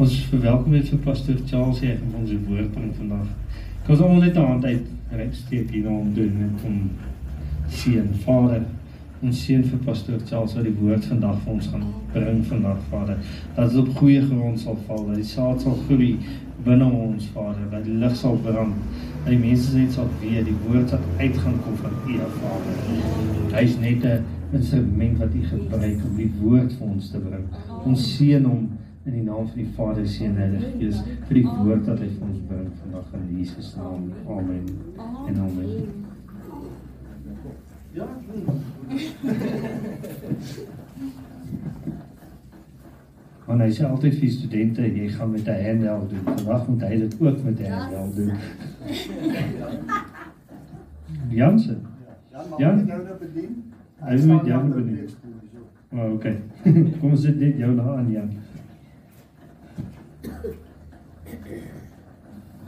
Ons verwelkom net vir Pastor Charles hier om ons woord bring vandag. Ek was al net aan tyd reg steek hier om doen om seën Vader ons seën vir Pastor Charles wat die woord vandag vir ons gaan bring vandag Vader. Dat dit op goeie grond sal val, dat die saad sal groei binne ons Vader, dat die lig sal brand. Dat die mense net sal weet die woord wat uit gaan kom van U Vader. Hy's net 'n instrument wat U gebruik om die woord vir ons te bring. Ons seën hom in die naam van die Vader, Seun en Heilige Gees vir die woord wat hy vir ons bring vandag in Jesus naam. Amen. En amen. Ja. Want hy sê altyd vir studente jy gaan met 'n handheld doen. Vandag moet hy dit ook met 'n handheld doen. Jansen. Ja, maar nou nou bedien. Hy moet jou bedien. Oh, okay. Kom ons sit net jou daar aan Jan.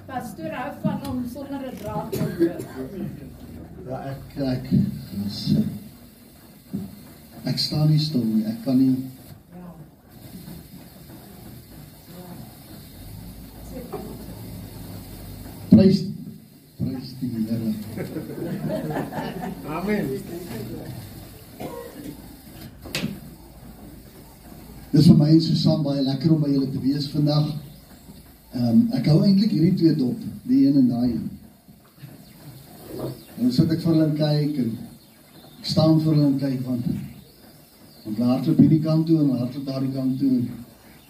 Pastoor hou van om sonder 'n draad te loop. Ja, ek ek ons ek staan nie stil nie. Ek kan nie Prys prys die Here. Amen. Dis vir my en Susan baie lekker om by julle te wees vandag. Ehm um, ek hou eintlik hierdie twee dop, die een en daai een. En sit ek vir hulle kyk en ek staan vir hulle en kyk want want hardloop hierdie kant toe en hardloop daardie kant toe.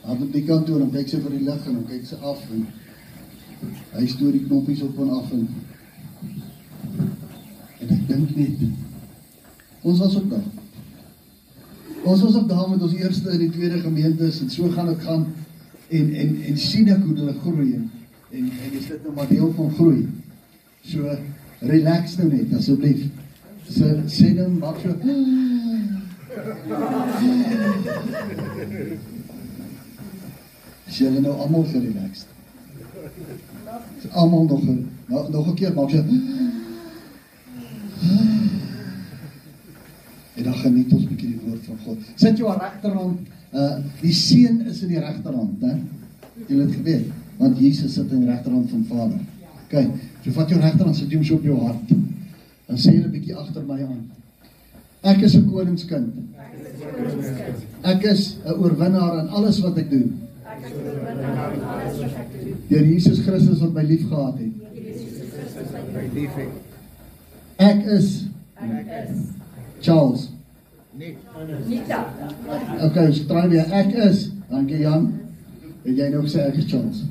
Hardloop die kant toe en dan kyk sy vir die lig en dan kyk sy af en hy stoor die knoppies op en af en en ek dink net ons was op daar. Ons was op daar met ons eerste en die tweede gemeentes en so gaan dit gaan en en en sien ek hoe hulle groei en en, en is dit nou maar deel van groei. So relax nou net asseblief. So sê dan maak so Sien hulle nou almal gerelaxed. So almal nog nog nog 'n keer maak so En dan geniet ons 'n bietjie die woord van God. Sit jou regterhand, uh die seun is in die regterhand, hè? Jy het geweet, want Jesus sit in die regterhand van Vader. OK, so vat jou regterhand, sit hom so op jou hart. Dan sê jy 'n bietjie agter my aan. Ek is 'n koningskind. Ek is 'n oorwinnaar in alles wat ek doen. Deur Jesus Christus wat my liefgehad het. Ek is Charles. Nee. Nita. OK, so try weer. Ek is. Dankie Jan. Het jy nou gesê ek is Charles?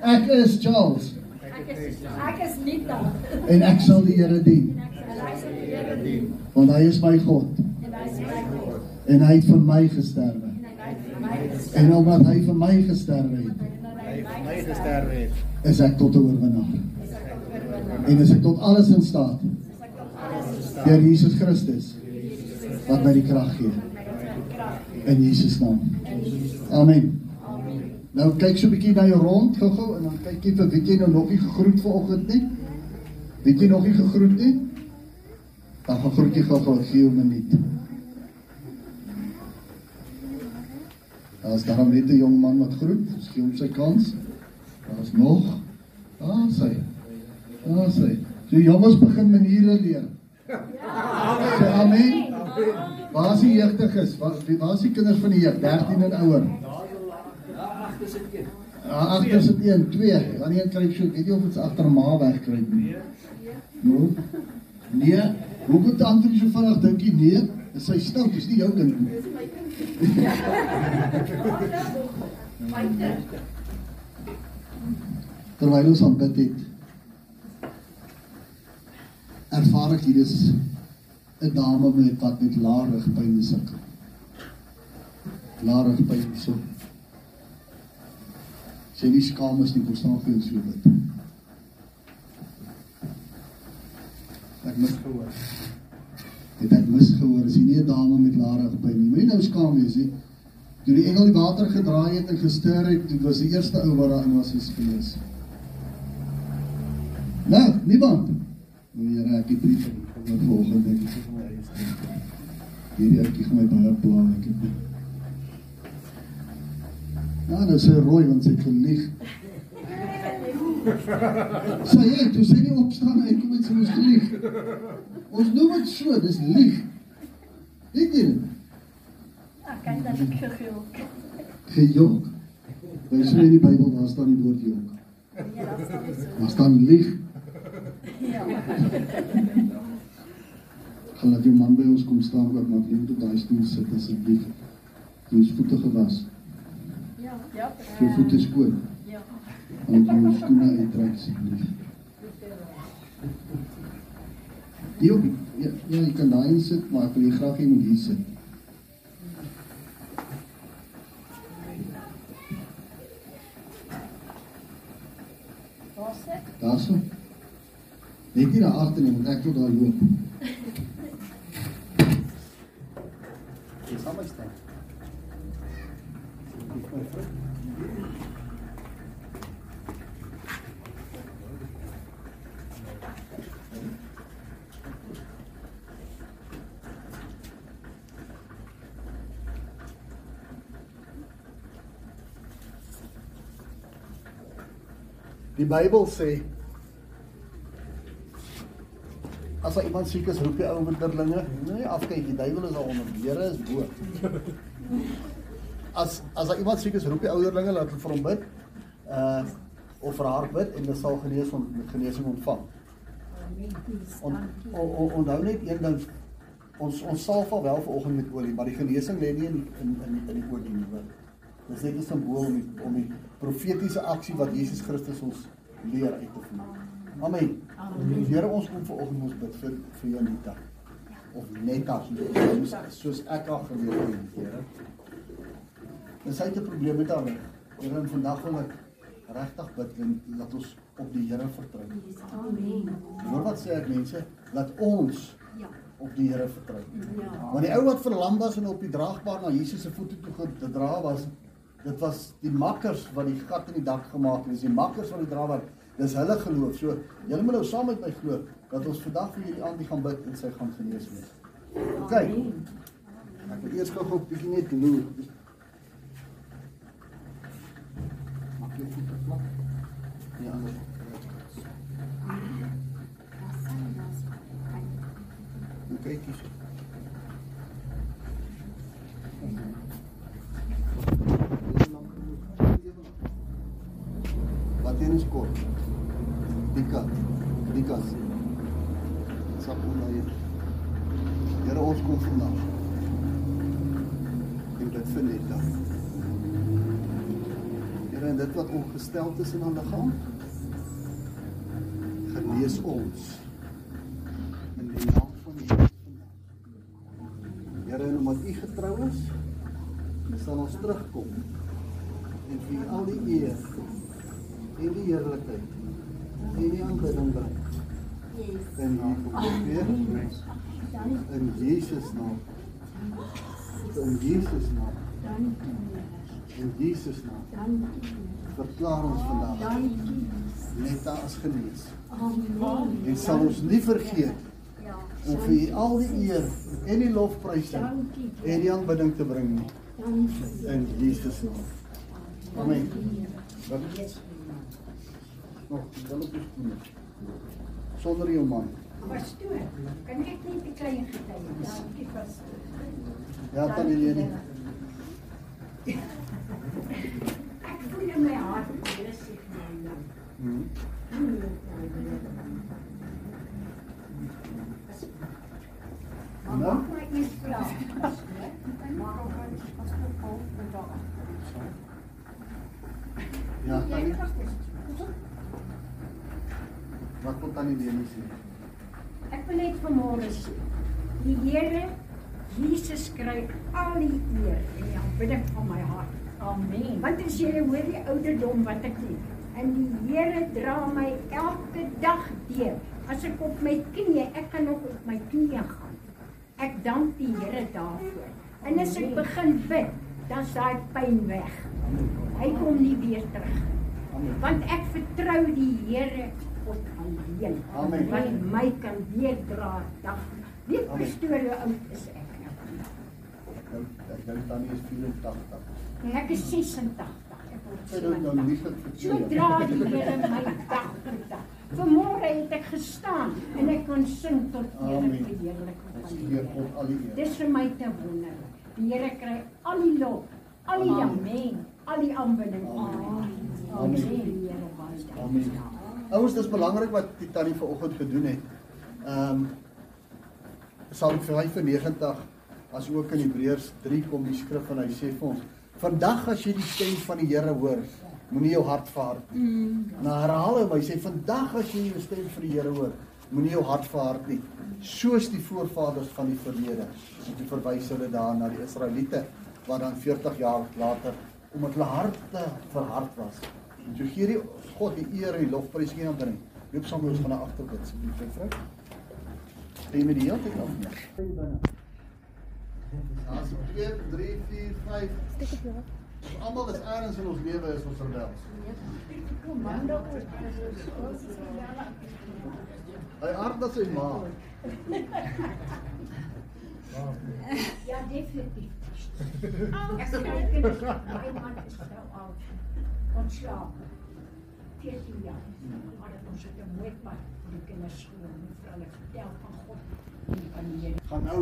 Ek is Charles Ek is ek is Nita. en ek sal die Here dien Want hy is my God En hy het vir my gesterwe. En vir omdat hy vir my gesterwe het, het my gesterwe het. is ek tot 'n oorwinnaar. En is ek tot alles in staat deur Jesus Christus wat my die krag gee in Jesus naam. Amen. Nou kyk so 'n bietjie na jou rond gou-gou en dan kyk jy vir wie jy nou nog nie gegroet vanoggend nie. Wie jy nog nie gegroet nie? Dan gaan groet jy gou-gou 'n gee 'n minuut. Daar net 'n jong man wat groet. Ons gee hom sy kans. Daar's nog. Daar sy. Daar sy. So jonges begin maniere leer. Sê amen. Waar is die jeugdiges? Waar waar is die kinders van die jeug 13 en ouer? Ja, agter sit een, twee. Dan een kry so, weet jy of dit agter 'n ma wegkruip nie. No. Nee. Hoe moet antwoord so vinnig dink jy nee? Dis sy stout, dis nie jou kind nie. Terwyl ons aanbid het, ervaar ek hier is 'n dame met wat met lae rugpyn sukkel. Lae rugpyn so. Sy nie skaam is nie, kom staan vir ons so bid. Ek mis gehoor. Het ek mis gehoor, is jy nie 'n dame met lae rugpyn nie. Moenie nou skaam wees nie. Toe die engel die water gedraai het en gestuur het, dit was die eerste ou wat daarin was is gewees. Nou, niemand. Here, ek het brief van die volgende ek sê vir my stem. Hierdie ouetjie gaan my baie pla, ek het nie. Ja, nou sê rooi want sy het gelieg. Sê jy, toe sê nie opstaan en kom sê ons gelieg. Ons noem dit so, dis lieg. Weet jy dit? Ek kan dat ek gegilk. Gejok. Jy sê in die Bybel daar staan die woord jok. Ja, dat staan nie so. Daar staan lieg. Ja. Gaan laat jou man by ons kom staan ook maar neem tot daai stoel sit asseblief. Jou voete gewas. Ja. Ja. Jou voete skoon. Ja. Want jou skoene uittrek asseblief. Jo, ja, ja, jy kan daai sit, maar ek wil jy graag hê jy moet hier sit. Waar sit? Daarso. Net hier daar agter nie, want ek wil daar loop. Jy sal my staan. Die Bybel sê as daar iemand siek is, roep die ou winterlinge, nee, afkyk, die duiwel is al onder, die Here is bo. As as daar iemand siek is, roep die ouderlinge laat hulle vir hom bid. Uh of vir haar bid en hulle sal genees on, genesing ontvang. On, on, on, onthou net een ding ons ons salf al wel vanoggend met olie, maar die genesing lê nie in in in in die olie nie. hoor. Dis net 'n simbool om die, om die profetiese aksie wat Jesus Christus ons leer uit te voer. Amen. Amen. Here ons kom vanoggend ons bid vir vir Janita. Of Netta soos soos ek haar geleer het, Here. En sy het 'n probleem met haar rug. Here, en vandag wil ek regtig bid en laat ons op die Here vertrou. Amen. Hoor wat sê ek mense? Laat ons Ja. op die Here vertrou. Ja. Want die ou wat verlam was en op die draagbaar na Jesus se voete toe gedra was, dit was die makkers wat die gat in die dak gemaak het. Dis die makkers wat die dra wat dis hulle geloof. So julle moet nou saam met my glo dat ons vandag vir hierdie aand gaan bid en sy gaan genees wees. OK. Ek wil eers gou-gou 'n bietjie net loer. Maak jou voete plat. Ja, anders. Kyk hier. Wat is kort? Dika. Dikas. Sapuna hier. Here ons kom vandag. En dit vind net dan. Here en dit wat ongesteld is in 'n liggaam genees ons in die naam van Jesus. Here en omdat U getrou is, sal ons terugkom en vir al die eer en die heerlikheid en die aanbidding bring. En U kom weer in Jesus naam. In Jesus naam. In Jesus naam. Verklaar ons vandag net as genees. En sal ons nie vergeet om vir U al die eer en die lofprysing en die aanbidding te bring nie. In Jesus naam. Amen. Wat is nog wel op die stoel? Sonder jou man. Pastoor, kan ek net 'n klein getuienis? Dankie pastoor. Ja, tannie Leni. Ja, Jy tannie. pastoor. Wat wil tannie Leni sê? Ek wil net vanmôre sê, die Here Jesus kry al die eer en die aanbidding van my hart. Amen. Want as jy hoor die ouderdom wat ek het, en die Here dra my elke dag deur. As ek op my knieë, ek kan nog op my knieë gaan. Ek dank die Here daarvoor. En as ek begin bid, dan is daai pyn weg. Hy kom nie weer terug. Want ek vertrou die Here God alleen. Amen. Wat my kan deurdra dag. Weet pastoor hoe oud is ek? Nou, ek dink Tannie is 84. En ek is 86. Ek word Sy het nou 70. nie vir Sodra die Here my dag verdag. Vanmôre het ek gestaan en ek kon sing tot eer Amen. en verheerliking van die Here. Dis vir my te wonderlik. Die Here kry al die lof, al die amen, al die aanbidding. Amen. Amen. Amen. dankie. Ouers, dis belangrik wat die tannie vanoggend gedoen het. Ehm Psalm 95 as ook in Hebreërs 3 kom die skrif en hy sê vir ons: "Vandag as jy die stem van die Here hoor, moenie jou hart verhard nie." Mm. Nou herhaal hy, hy sê: "Vandag as jy die stem van die Here hoor, moenie jou hart verhard nie." Soos die voorvaders van die verlede. En dit verwys hulle daar na die Israeliete wat dan 40 jaar later omdat hulle harte verhard was. En so gee die God die eer en die lofprys hier aan bring. Loop saam met ons van 'n agterbid asseblief, vrou. Stem met die hele tyd af nie. As 2 3 4 5 Almal is ergens in ons lewe is ons rebels. Hy hart dat sy ma. Ja, definitief. Ek kyk my man is nou al ontslaap. 14 jaar. Maar dit ons het 'n mooi pad vir die kinders skool en vir hulle vertel van God en van die Here. Gaan nou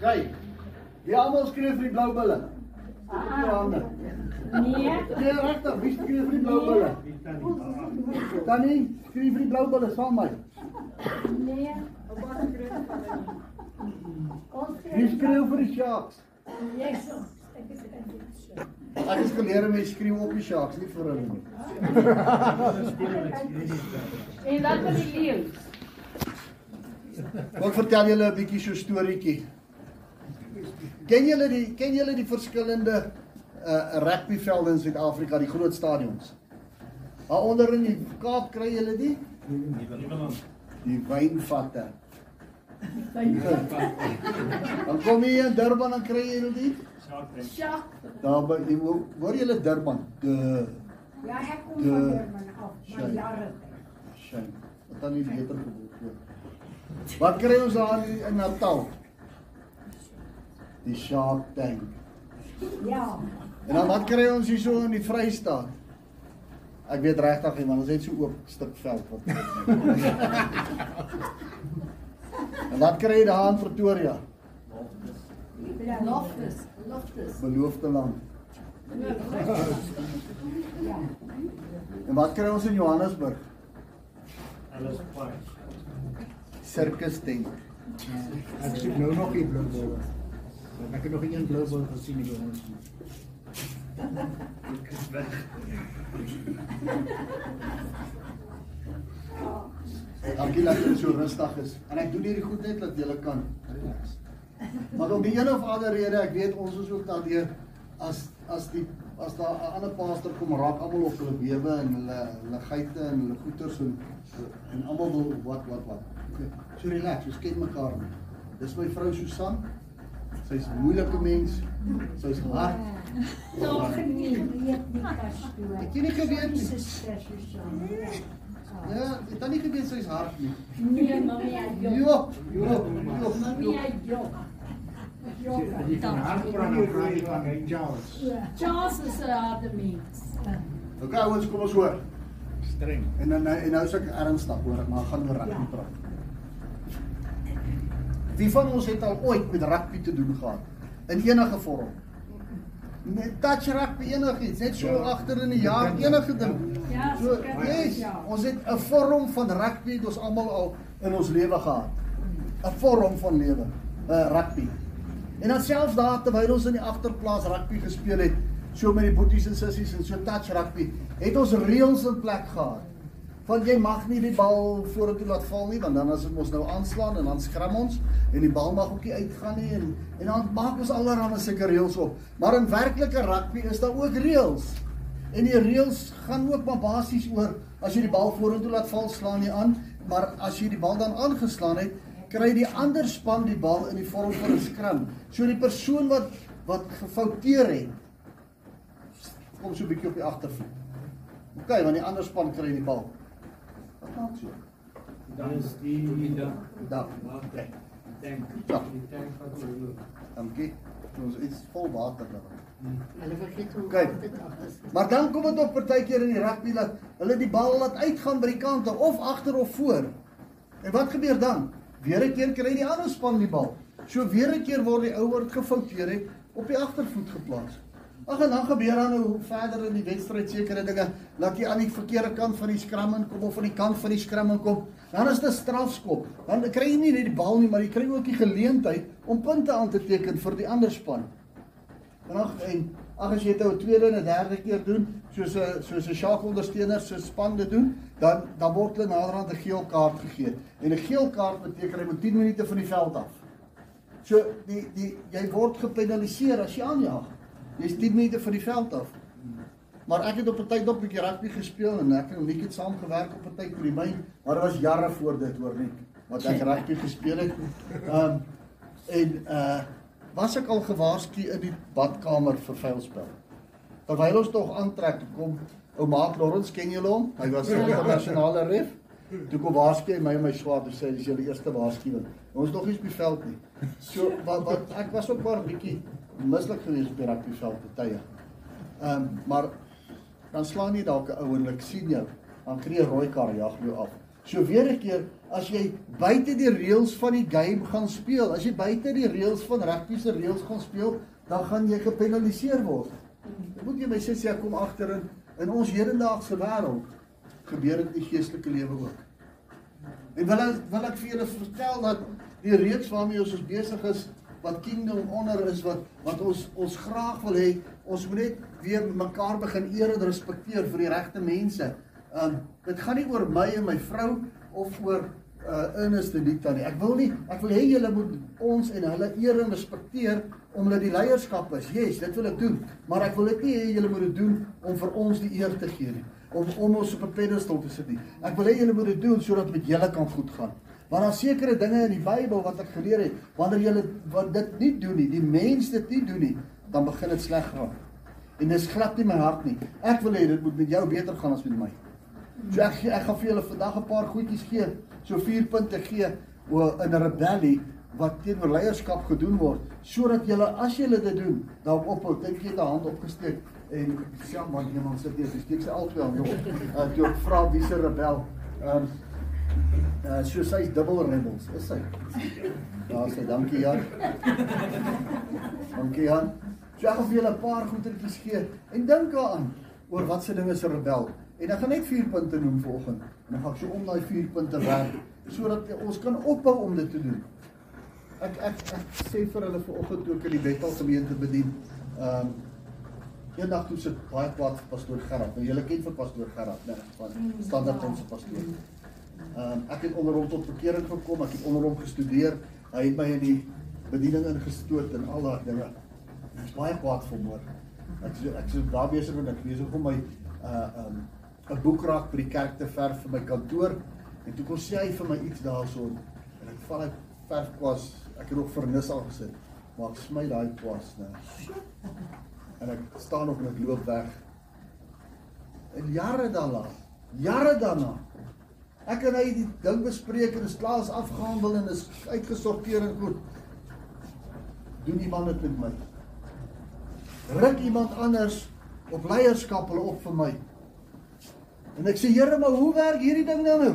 Kyk. Wie almal skryf vir die blou bulle? Steek op jou hande. Nee, Nee, regtig, wie skryf vir die blou bulle? Tannie, skryf vir die blou bulle saam met my. nee. Ons Wie skryf vir die Sharks? Yes, ek is dit so. Ek is geleer mense skryf op die Sharks, nie vir hulle nie. En wat van die leeu's? Ek vertel julle 'n bietjie so storieetjie. Ken julle die ken julle die verskillende uh rugbyvelde in Suid-Afrika, die groot stadions? Waaronder in die Kaap kry julle die die wynvatte. Dan kom jy in Durban en kry jy die Sjock. daar by die hoor julle Durban. De Ja, ek kom De- van Durban af, maar jare. shame. Wat dan nie beter geword. Wat kry ons daar in Natal? Die Shark Tank. Ja. En dan wat kry ons hierso in die Vrystaat? Ek weet regtig nie, want ons het so oop stuk veld wat. en wat kry jy daar in Pretoria? Loftus. Loftus. Beloofde land. Ja. En wat kry ons in Johannesburg? Alles kwaai. Circus tent. Ek soek nou nog die blou bal. Ek het nog nie een blou gesien nie jongens. Dankie dat jy so rustig is. En ek doen hierdie goed net dat jy kan relax. Maar om die een of ander rede, ek weet ons is ook daardeur as as die as daar 'n ander pastor kom raak almal op hulle bewe en hulle hulle geite en hulle goeters en en almal wil wat wat wat. Okay. So relax, ons ken mekaar nie. Dis my vrou Susan. Sy's 'n moeilike mens. Sy's hard. Tog nie weet nie pastoor. Ek het nie geweet nie. Suster Susan. Ja, ek het nie geweet sy's hard nie. Nee, mami, hy jok. Jo, jo, jo. Mami, hy jok. Jok. Jy kan hardpraat en vra jy van hy Charles. Charles is 'n harde mens. Okay, ouens, kom ons hoor. Streng. En dan en nou is ek ernstig hoor, maar ek gaan oor rugby Ja. Wie van ons het al ooit met rugby te doen gehad in enige vorm? Met touch rugby enigiets, net so Ja. agter in die jaar enige ding. Ja, So, seker. yes, Ja. ons het 'n vorm van rugby het ons almal al in ons lewe gehad. 'n Vorm van lewe, uh, rugby. En dan selfs daar terwyl ons in die agterplaas rugby gespeel het, so met die boeties en sissies en so touch rugby, het ons reëls in plek gehad. Want jy mag nie die bal vorentoe laat val nie, want dan as dit mos nou aanslaan en dan skram ons en die bal mag ook nie uitgaan nie en en dan maak ons allerlei sulke reëls op. Maar in werklike rugby is daar ook reëls. En die reëls gaan ook maar basies oor as jy die bal vorentoe laat val, slaan jy aan, maar as jy die bal dan aangeslaan het, kry die ander span die bal in die vorm van 'n skram. So die persoon wat wat gefouteer het, kom so 'n bietjie op die agtervoet. OK, want die ander span kry die bal. So? Dan is die dan Dan. Ja. Loop. Dankie. Ons iets vol water dan. Hulle vergeet hoe dit sit. Maar dan kom dit op partykeer in die rugby dat hulle die bal laat uitgaan by die kante of agter of voor. En wat gebeur dan? Weer 'n keer kry die ander span die bal. So weer 'n keer word die ouer gefouteer het op die agtervoet geplaas. Ag en dan gebeur dan nou verder in die wedstryd sekere dinge, laat jy aan die verkeerde kant van die skram in kom of van die kant van die skram in kom. Dan is dit 'n strafskop. Dan kry jy nie net die bal nie, maar jy kry ook die geleentheid om punte aan te teken vir die ander span. En ag en ag as jy dit nou 'n tweede en 'n derde keer doen, soos 'n soos 'n skakelondersteuner so span dit doen, dan dan word hulle naderhand 'n geel kaart gegee. En 'n geel kaart beteken jy moet 10 minute van die veld af. So die die jy word gepenaliseer as jy aanjaag. Jy's 10 minute van die veld af. Maar ek het op 'n tyd ook 'n bietjie rugby gespeel en ek en Nick het saam gewerk op 'n tyd by die myn, maar dit was jare voor dit hoor Nick, wat ek rugby gespeel het. Ehm um, en uh was ek al gewaarsku in die badkamer vir vuilspel. Terwyl ons tog aantrek kom ou Maak Lawrence ken julle hom? Hy was 'n internasionale ref. Toe kom waarsku hy my en my swaar toe sê dis julle eerste waarskuwing. Ons nog nie op die veld nie. So wat wat ek was ook maar bietjie mislik geweest op die rugbyveld te tye. Ehm um, maar dan slaan jy dalk 'n ou en ek sien jou, dan kry jy 'n rooi kaart jag jou af. So weer 'n keer as jy buite die reëls van die game gaan speel, as jy buite die reëls van rugby se reëls gaan speel, dan gaan jy gepenaliseer word. Ek moet jy my sê ek kom agter in in ons hedendaagse wêreld gebeur dit in die geestelike lewe ook. En wil ek wil ek vir julle vertel dat die reeks waarmee ons besig is wat Kingdom Honor is wat wat ons ons graag wil hê ons moet net weer mekaar begin eer en respekteer vir die regte mense. Um dit gaan nie oor my en my vrou of oor uh Ernest en Dita nie. Ek wil nie ek wil hê julle moet ons en hulle eer en respekteer omdat die leierskap is. Yes, dit wil ek doen. Maar ek wil dit nie hê julle moet dit doen om vir ons die eer te gee nie. Om om ons op 'n pedestal te sit nie. Ek wil hê julle moet dit doen sodat met julle kan goed gaan. Want daar sekere dinge in die Bybel wat ek geleer het, wanneer julle wat dit nie doen nie, die mens dit nie doen nie, dan begin dit sleg gaan. En dis glad nie my hart nie. Ek wil hê dit moet met jou beter gaan as met my. So ek ek gaan vir julle vandag 'n paar goedjies gee, so 4 punte gee oor in rebellie wat teenoor leierskap gedoen word, sodat julle as julle dit doen, daarop ophou. Dink jy 'n hand opgesteek en sê man iemand sit hier, steek sy albei hande op. Uh, toe ek vra wie se rebel. Ehm um, Uh so sy's dubbel rebels, is sy. Daar sê dankie Jan. Dankie Jan. So ek gaan vir julle 'n paar goetertjies gee en dink daaraan oor wat se dinge is 'n rebel. En ek gaan net 4 punte noem vanoggend en dan gaan ek so om daai 4 punte werk sodat ons kan ophou om dit te doen. Ek ek ek sê vir hulle vanoggend toe ek in die Bethel gemeente bedien. Ehm um, eendag toe sit baie kwaad vir pastoor Gerard. Nou julle ken vir pastoor Gerard, né? Van standaard ons pastoor. Ehm um, ek het onder hom tot verkering gekom, ek het onder hom gestudeer. Hy het my in die bediening ingestoot en al daai dinge. Is baie kwaad vir hom. Ek is ek is daar besig met ek besig om my uh ehm um, 'n boek raak by die kerk te verf vir my kantoor en toe kom sê hy vir my iets daarso en ek val ek verfkwas, ek het nog vernis al gesit. Maar ek smy daai kwas, né? En ek staan op en ek loop weg. En jare daarna, jare daarna Ek en hy het die ding bespreek en is klaar is afgehandel en is uitgesorteer en goed. Doen iemand dit met my? Ruk iemand anders op leierskap hulle op vir my. En ek sê Here, maar hoe werk hierdie ding nou nou?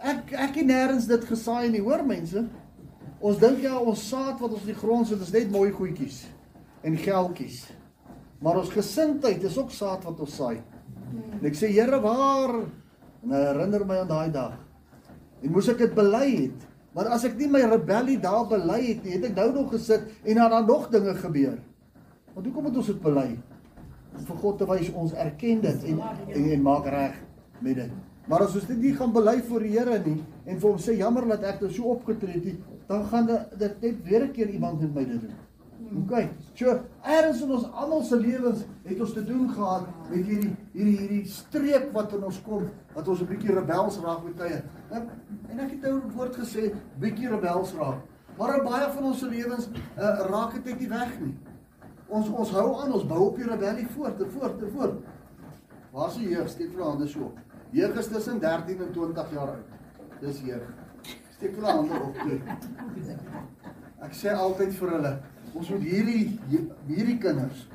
Ek ek het nêrens dit gesaai nie, hoor mense. Ons dink ja, ons saad wat ons in die grond sit is net mooi goedjies en geldjies. Maar ons gesindheid is ook saad wat ons saai. En ek sê Here, waar En hy herinner my aan daai dag. En moes ek dit bely het. Maar as ek nie my rebellie daar bely het nie, het ek nou nog gesit en dan dan nog dinge gebeur. Want hoekom moet ons dit bely? Om vir God te wys ons erken dit en en, en maak reg met dit. Maar as ons dit nie gaan bely voor die Here nie en vir hom sê jammer dat ek dit so opgetree het, dan gaan dit net weer 'n keer iemand met my dit doen. OK. So, eers in ons almal se lewens het ons te doen gehad met hierdie hierdie hierdie streep wat in ons kom, wat ons 'n bietjie rebels raak met tye. En ek het nou woord gesê, bietjie rebels raak. Maar in baie van ons lewens uh, raak dit net nie weg nie. Ons ons hou aan, ons bou op die rebellie voort en voort en voort. Waar is die jeug? Steek hulle hande so op. Jeug is tussen 13 en 20 jaar oud. Dis jeug. Steek hulle hande op toe. Ek sê altyd vir hulle, Ons moet hierdie hierdie kinders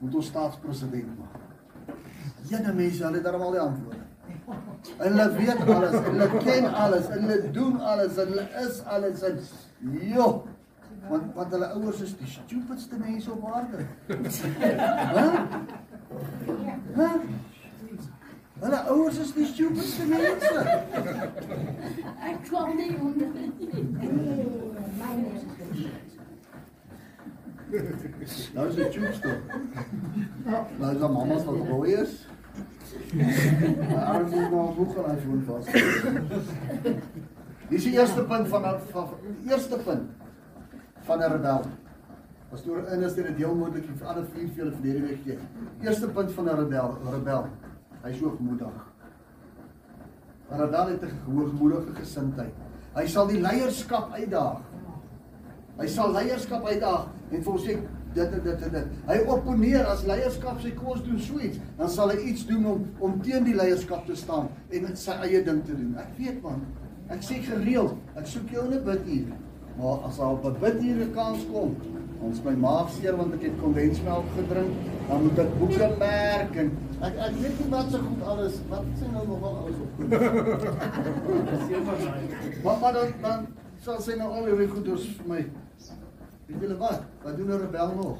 moet ons staatspresident maak. Jene mense, hulle het darmal die antwoorde. Hulle weet alles, hulle ken alles, hulle doen alles, hulle is alles en jo. Want want hulle ouers is die stupidste mense op aarde. Hulle ouers is die stupidste mense. Ek kwam nie onder. Nou is dit choopstop. Nou is daar mamas wat boy is. Maar arms is nou hoog aan hy woon vas. Dis die eerste punt van van eerste punt van 'n rebel. As toe in is dit deel moontlik vir ander vier vir julle verlede week gee. Eerste punt van 'n rebel, rebel. Hy is hoogmoedig. 'n Rebel het 'n hoogmoedige gesindheid. Hy sal die leierskap uitdaag. Hy sal leierskap uitdaag en vir ons sê dit dit dit dit. Hy opponeer as leierskap sy kos doen so iets, dan sal hy iets doen om om teen die leierskap te staan en met sy eie ding te doen. Ek weet man. Ek sê gereeld, ek soek jou in 'n biduur. Maar as daar op 'n biduur 'n kans kom, ons my maag seer want ek het kondensmelk gedrink, dan moet ek boeke merk en ek ek weet nie wat se so goed alles, wat sê nou nogal alles op goed. maar maar dan dan sal sy nou al die goeders vir my Weet julle wat? Wat doen 'n rebel nog?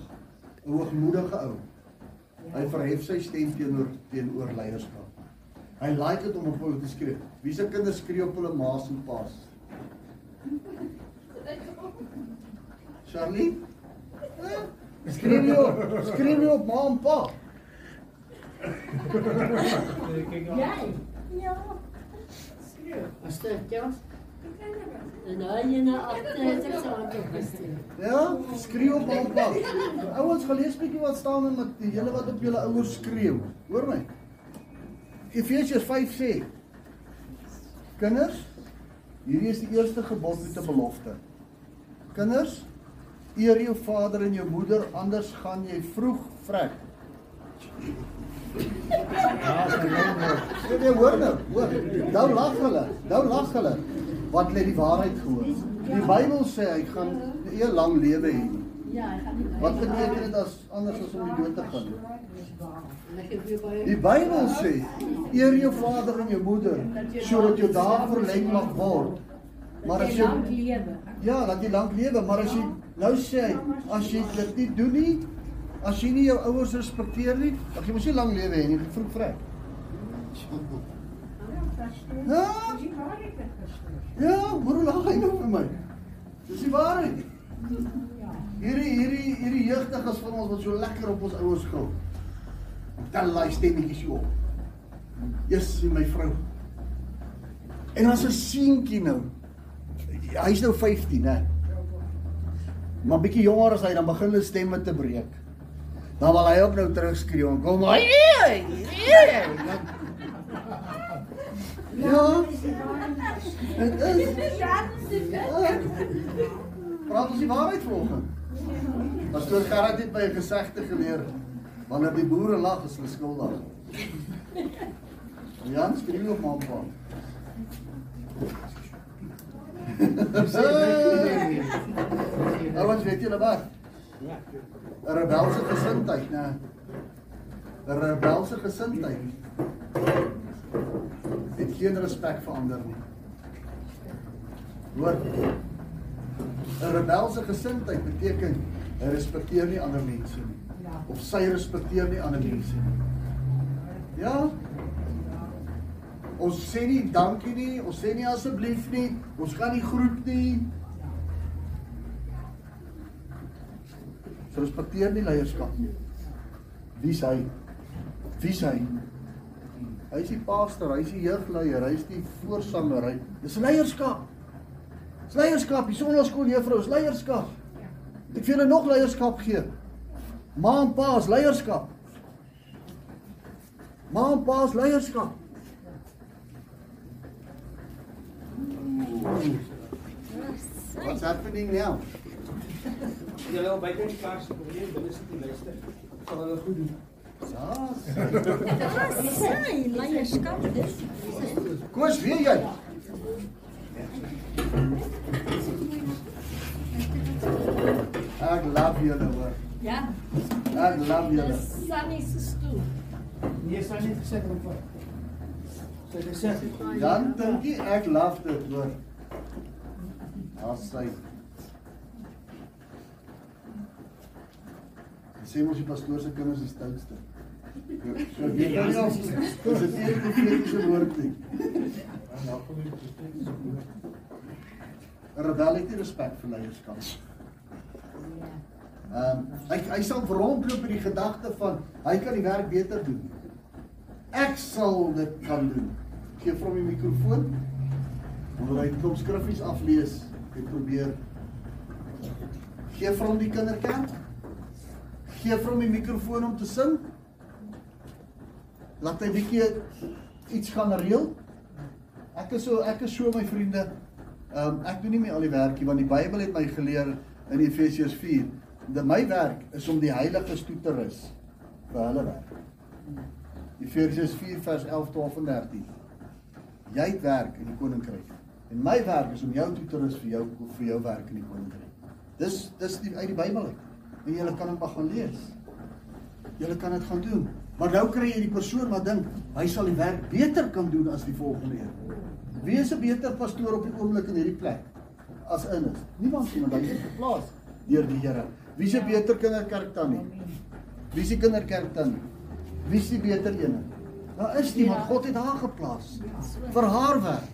'n Hoogmoedige ou. Hy verhef sy stem teenoor teenoor leierskap. Hy like dit om op hulle te skree. Wie se kinders skree op hulle ma's en pa's? Charlie? Skree jy op? Skree jy op ma en pa? Jy. Ja. As dit ja. En hy en hy agter het so aangekom. Ja, skree op ma en pa. Ouens, gelees bietjie wat staan in met hele wat op julle ouers skreeu. Hoor my. Efesiërs 5 sê: Kinders, hierdie is die eerste gebod met 'n belofte. Kinders, eer jou vader en jou moeder anders gaan jy vroeg vrek. Ja, jy hoor nou, hoor. Nou lag hulle, nou lag hulle. Hulle het die waarheid gehoor. Die Bybel sê hy gaan 'n eeu lang lewe hê. Ja, ek gaan nie. Wat beteken dit as anders as om die dood te gaan? Die Bybel sê: eer jou vader en jou moeder sodat jou dae verleng mag word. Maar as jy lank lewe. ja, dat jy lank lewe, maar as jy nou sê hy, as jy dit nie doen nie, as jy nie jou ouers respekteer nie, dan jy mos nie lank lewe hê nie, vroeg vrek. Ja, Ja, hoe lag hy nou vir my? Dis die waarheid. Hierdie hierdie hierdie jeugdiges van ons wat so lekker op ons ouers gou. Tel daai stemmetjies op. Yes, my vrou. En as 'n seentjie nou. Hy's nou 15, hè. Maar bietjie jonger as hy dan begin hulle stemme te breek. Dan wil hy ook nou terugskree en kom, "Hey, hey, hey." Ja. Dit is Ja. Praat ons die waarheid vanoggend. Pastoor Gerard het by 'n gesegde geleer wanneer die boere lag is hulle skuldig. Jan skryf op mampa. Ouens, weet julle wat? 'n Rebelse gesindheid, né? 'n Rebelse gesindheid. Het geen respek vir ander nie. Hoor. 'n Rebelse gesindheid beteken hy respekteer nie ander mense nie. Of sy respekteer nie ander mense nie. Ja? Ons sê nie dankie nie, ons sê nie asseblief nie, ons gaan nie groet nie. Ons respekteer nie leierskap nie. Wie's hy? Wie's hy? Hy is die pastor, hy is die jeugleier, hy is die voorsanger, hy. Dis leierskap. Dis leierskap, die sonnaskool juffrou is leierskap. Ek julle nog leierskap gee. Ma en pa is leierskap. Ma en pa is leierskap. What's happening now? Jy lê buite die klas probleem binne sit die luister. Sal hulle goed doen. Dis. Koos, weet jy? Ek love julle hoor. Ja. Ek love. Dis Sunny se stoel. Nee, het gesê kom voor. Sy het gesê Dan dink jy ek love dit hoor. As sy sê mos die pastoor se kinders is stoutste. So jy nie of dis 'n teer profetiese woord nie. Rebel het nie respek vir leierskap. Ehm um, hy hy sal rondloop met die gedagte van hy kan die werk beter doen. Ek sal dit kan doen. Gee vir hom die mikrofoon. Wil hy klop skriffies aflees en probeer gee vir hom die kinderkerk. Gee vir hom die mikrofoon om te sing. Laat hy bietjie iets gaan reël. Ek is so ek is so my vriende. Ehm um, ek doen nie meer al die werkie want die Bybel het my geleer in Efesiërs 4 dat my werk is om die heiliges toe te rus vir hulle werk. Efesiërs 4 vers 11 12 en 13. Jy het werk in die koninkryk. En my werk is om jou toe te rus vir jou vir jou werk in die koninkryk. Dis dis die, uit die Bybel uit. En jy kan dit maar gaan lees. Jy kan dit gaan doen. Maar nou kry jy die persoon wat dink hy sal die werk beter kan doen as die volgende een. Wie is 'n beter pastoor op die oomblik in hierdie plek as in is? Niemand sien want hy is geplaas deur die Here. Wie is 'n beter kinderkerk dan nie? Wie is die kinderkerk dan nie? Wie is die beter een? Daar is nie, want God het haar geplaas vir haar werk.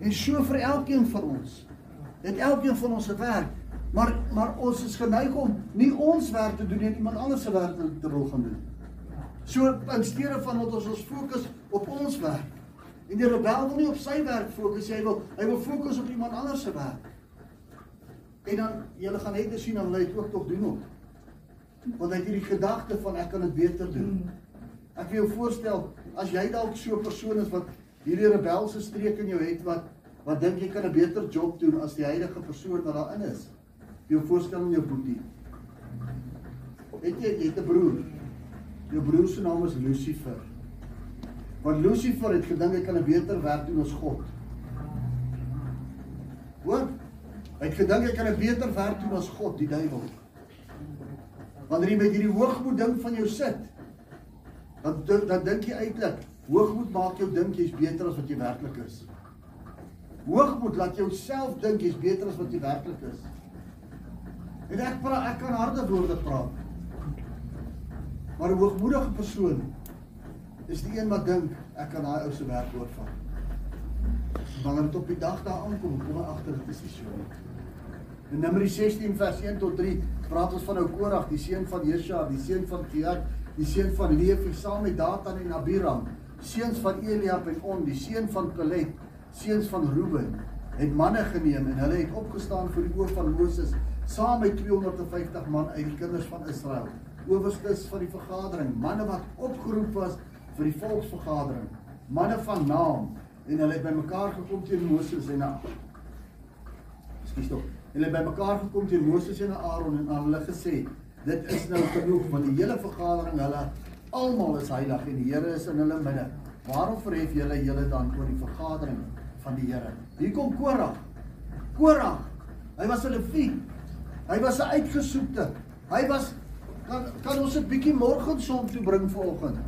En so vir elkeen van ons. Het elkeen van ons 'n werk. Maar maar ons is geneig om nie ons werk te doen nie, iemand anders se werk te wil gaan doen. So in steede van dat ons ons fokus op ons werk. En die rebel wil nie op sy werk fokus, hy wil hy wil fokus op iemand anders se werk. En dan julle gaan net sien dan wil hy dit ook tog doen ook. Want hy het hierdie gedagte van ek kan dit beter doen. Ek wil jou voorstel as jy dalk so 'n persoon is wat hierdie rebelse streek in jou het wat wat dink jy kan 'n beter job doen as die huidige persoon wat daarin is. Jou voorstel in jou boetie. Het jy jy het 'n broer. Jou broer se naam is Lucifer. Want Lucifer het gedink hy kan 'n beter werk doen as God. Hoor? Hy het gedink hy kan 'n beter werk doen as God, die duiwel. Wanneer jy met hierdie hoogmoed ding van jou sit, dan dan dink jy eintlik, hoogmoed maak jou dink jy's beter as wat jy werklik is. Hoogmoed laat jou self dink jy's beter as wat jy werklik is. En ek praat ek kan harde woorde praat. Maar 'n hoogmoedige persoon is die een wat dink ek kan daai ou se werk oorvat. Wanneer dit op die dag daar aankom, kom hy agter dit is nie so nie. In Numeri 16 vers 1 tot 3 praat ons van ou Korag, die seun van Jesha, die seun van Kiat, die seun van Levi saam met Datan en Abiram, seuns van Eliab en On, die seun van Pelet, seuns van Reuben, het manne geneem en hulle het opgestaan voor die oë van Moses saam met 250 man uit die kinders van Israel, owerstes van die vergadering, manne wat opgeroep was vir die volksvergadering, manne van naam en hulle het bymekaar gekom teen Moses en Aaron. Skus tog. Hulle het bymekaar gekom teen Moses en Aaron en aan hulle gesê: "Dit is nou genoeg van die hele vergadering, hulle almal is heilig en die Here is in hulle midde. Waarom verhef julle julle dan oor die vergadering van die Here?" Hier kom Korag. Korag. Hy was 'n leviet. Hy was 'n uitgesoekte. Hy was kan kan ons 'n bietjie morgenson toe bring vanoggend.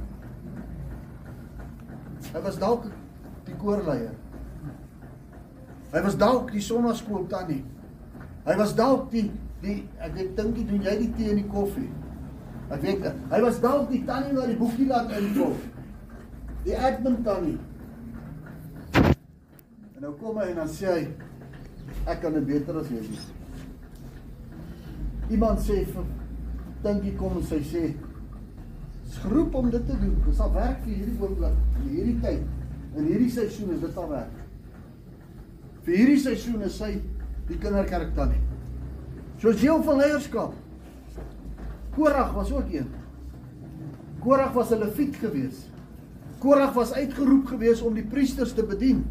Hy was dalk die koorleier. Hy was dalk die sonnaskool tannie. Hy was dalk die die ek ek dink jy doen jy die tee en die koffie. Ek weet hy was dalk die tannie wat die boekie laat invul. Die admin tannie. En nou kom hy en dan sê hy ek kan dit beter as jy doen. Iemand sê vir dink jy kom en sy sê geroep om dit te doen. Dit sal werk vir hierdie oomblik, vir hierdie tyd. In hierdie seisoen is dit al werk. Vir hierdie seisoen is sy die kinderkerk tannie. Soos deel van leierskap. Korag was ook een. Korag was 'n leviet gewees. Korag was uitgeroep gewees om die priesters te bedien.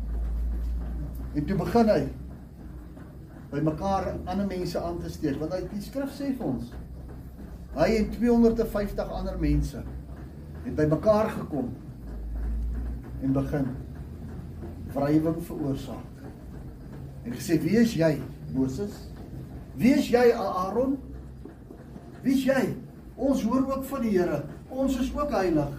En toe begin hy by mekaar ander mense aan te steek want hy die skrif sê vir ons hy en 250 ander mense het by mekaar gekom en begin wrywing veroorsaak en gesê wie is jy Moses Wie is jy, Aaron? Wie is jy? Ons hoor ook van die Here. Ons is ook heilig.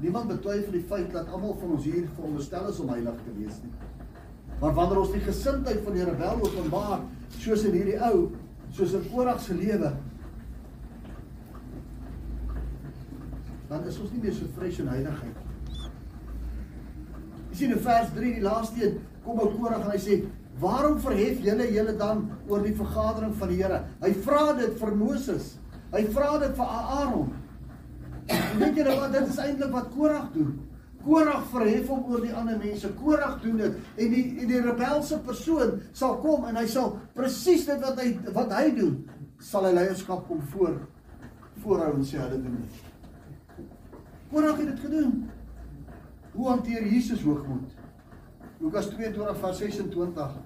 Niemand betwyfel die feit dat almal van ons hier veronderstel is om heilig te wees nie. Maar wanneer ons die gesindheid van die rebel openbaar, soos in hierdie ou, soos in Korag se lewe, dan is ons nie meer so vries en heiligheid. Jy sien in vers 3 die laaste een kom ou Korag en hy sê, "Waarom verhef julle julle dan oor die vergadering van die Here?" Hy vra dit vir Moses. Hy vra dit vir Aaron. Weet julle wat dit is eintlik wat Korag doen? Korag verhef hom oor die ander mense. Korag doen dit en die en die rebelse persoon sal kom en hy sal presies dit wat hy wat hy doen, sal hy leierskap kom voor voorhou en sê hulle doen dit. Korag het dit gedoen. Hoe hanteer Jesus hoogmoed? Lukas 22 vers 26.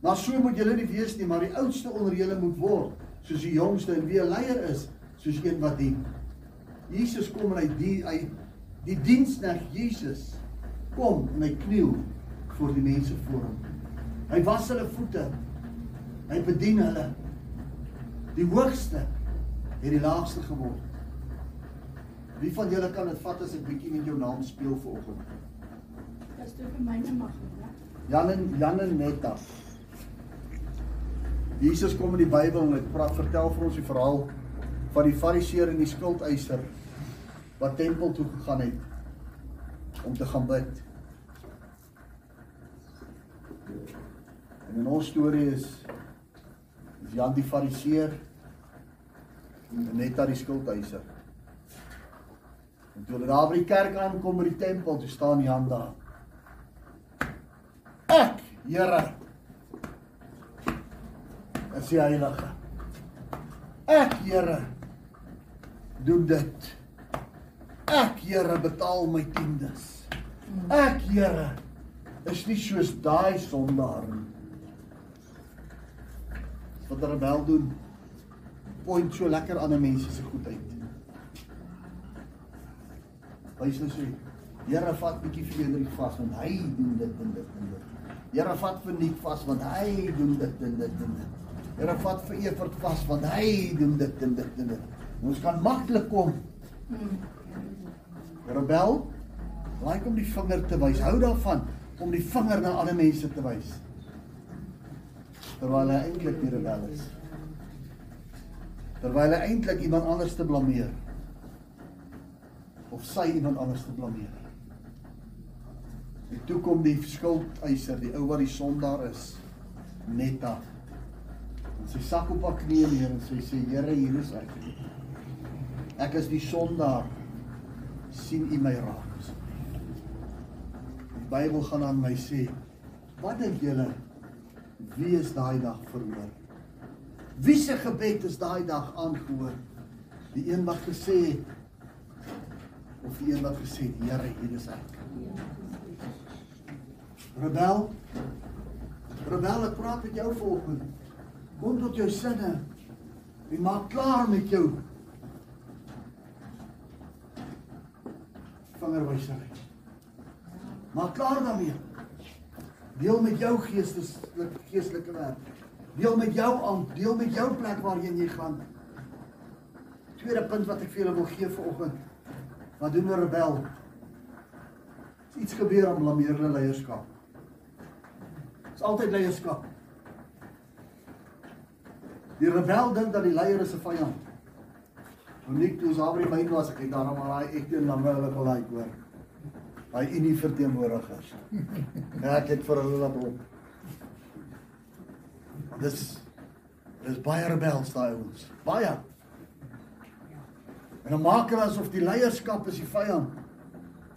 Maar so moet julle nie wees nie, maar die oudste onder julle moet word, soos die jongste en wie 'n leier is, soos een wat dien. Jesus kom en hy die hy die diensknegt Jesus kom en hy kniel voor die mense voor hom. Hy was hulle voete. Hy bedien hulle. Die hoogste het die laagste geword. Wie van julle kan dit vat as ek bietjie met jou naam speel vanoggend? Dis toe vir myne mag, né? Jan en Jan en Netta. Jesus kom in die Bybel en hy praat vertel vir ons die verhaal van die Fariseer en die skuldeiser wat tempel toe gegaan het om te gaan bid. En in ons storie is is Jan die Fariseer en Netta die skuldeiser. En toe hulle daar by die kerk aankom by die tempel, toe staan Jan daar. Ek, Here, is die heilige. Ek, Here, doen dit. Ek, Here, betaal my tiendes. Ek, Here, is nie soos daai sondaar nie. Wat hulle wel doen, point so lekker aan 'n mens se goedheid. Wys hulle sê, Here vat bietjie Frederik vas want hy doen dit en dit en dit. Here vat vir Nick vas want hy doen dit en dit en dit. Here vat vir Evert vas want hy doen dit en dit en dit. Ons kan maklik kom. Rebel, like om die vinger te wys. Hou daarvan om die vinger na ander mense te wys. Terwyl hy eintlik die rebel is. Terwyl hy eintlik iemand anders te blameer of sy iemand anders te blameer. En toe kom die skuldeiser, die ou wat die sondaar is, Netta. En sy sak op haar knieë neer en sy sê: "Here, hier is ek. Ek is die sondaar. Sien U my raak." Die Bybel gaan aan my sê: "Wat dink julle? Wie is daai dag verhoor? Wie se gebed is daai dag aangehoor? Die een wat gesê het of die een wat gesê het, Here, hier is ek. Rebel. Rebel, ek praat met jou volgende. Kom tot jou sinne. En maak klaar met jou vingerwysery. Maak klaar daarmee. Deel met jou geestelike geestelike werk. Deel met jou aan, deel met jou plek waarheen jy gaan. Tweede punt wat ek vir julle wil gee vanoggend. Wat doen 'n rebel? As iets gebeur aan blameer hulle leierskap. Dis altyd leierskap. Die rebel dink dat die leier is 'n vyand. Nou nie toe daar by my was, ek het daarom al daai ekte namme hulle gelaik hoor. Daai unie verteenwoordigers. Ja, ek het vir hulle laat op. Dis dis baie rebels daai ouens. Baie. En dan maak hulle asof die leierskap is die vyand.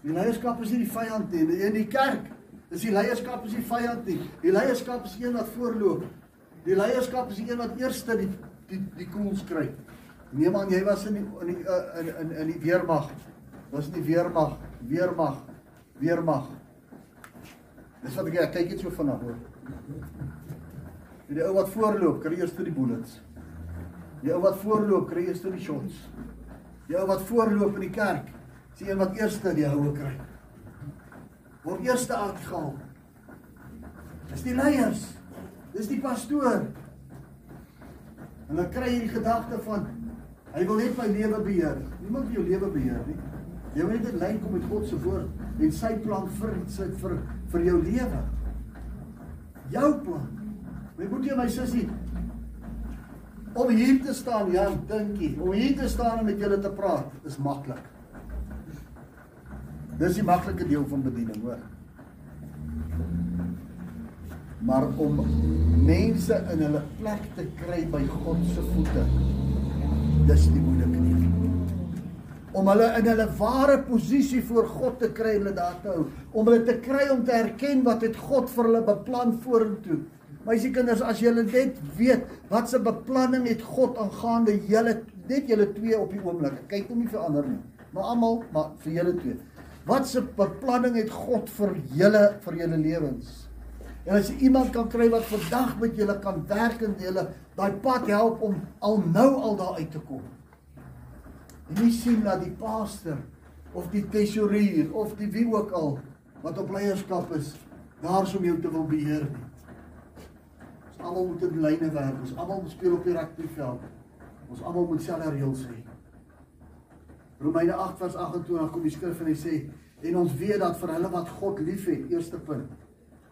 Die leierskap is nie die vyand nie. In die kerk is die leierskap is die vyand nie. Die leierskap is een wat voorloop. Die leierskap is die een wat eerste die die die koels kry. Neem aan jy was in die in die uh, in in in die weermag. Was nie weermag, weermag, weermag. Dis wat ek ek kyk net so vinnig hoor. Die ou wat voorloop, kry eers die bullets. Die ou wat voorloop, kry eers die shots. Die ou wat voorloop in die kerk, is die een wat eerste die houe kry. Word eerste uitgehaal. Dis die leiers. Dis die pastoor. En dan kry jy die gedagte van hy wil net my lewe beheer. Niemand wil jou lewe beheer nie. Jy moet net lyn kom met God se woord en sy plan vir sy vir vir jou lewe. Jou plan. My boetie en my sussie om hier te staan, ja, dinkie, om hier te staan en met julle te praat is maklik. Dis die maklike deel van bediening, hoor. Maar om mense in hulle plek te kry by God se voete, dis die moeilike deel. Om hulle in hulle ware posisie voor God te kry en hulle daar te hou, om hulle te kry om te erken wat het God vir hulle beplan vorentoe. Meisie kinders, as julle net weet wat se beplanning het God aangaande julle net julle twee op die oomblik. Kyk hom nie vir ander nie, maar almal, maar vir julle twee. Wat se beplanning het God vir julle vir julle lewens? En as jy iemand kan kry wat vandag met julle kan werk en julle daai pad help om al nou al daar uit te kom. En nie sien dat die pastor of die tesourier of die wie ook al wat op leierskap is, daar's om jou te wil beheer nie. Ons almal moet in lyne werk. Ons almal moet speel op die rugbyveld. Ons almal moet selfe reëls hê. Romeine 8 vers 28 kom die skrif en hy sê en ons weet dat vir hulle wat God liefhet, eerste punt,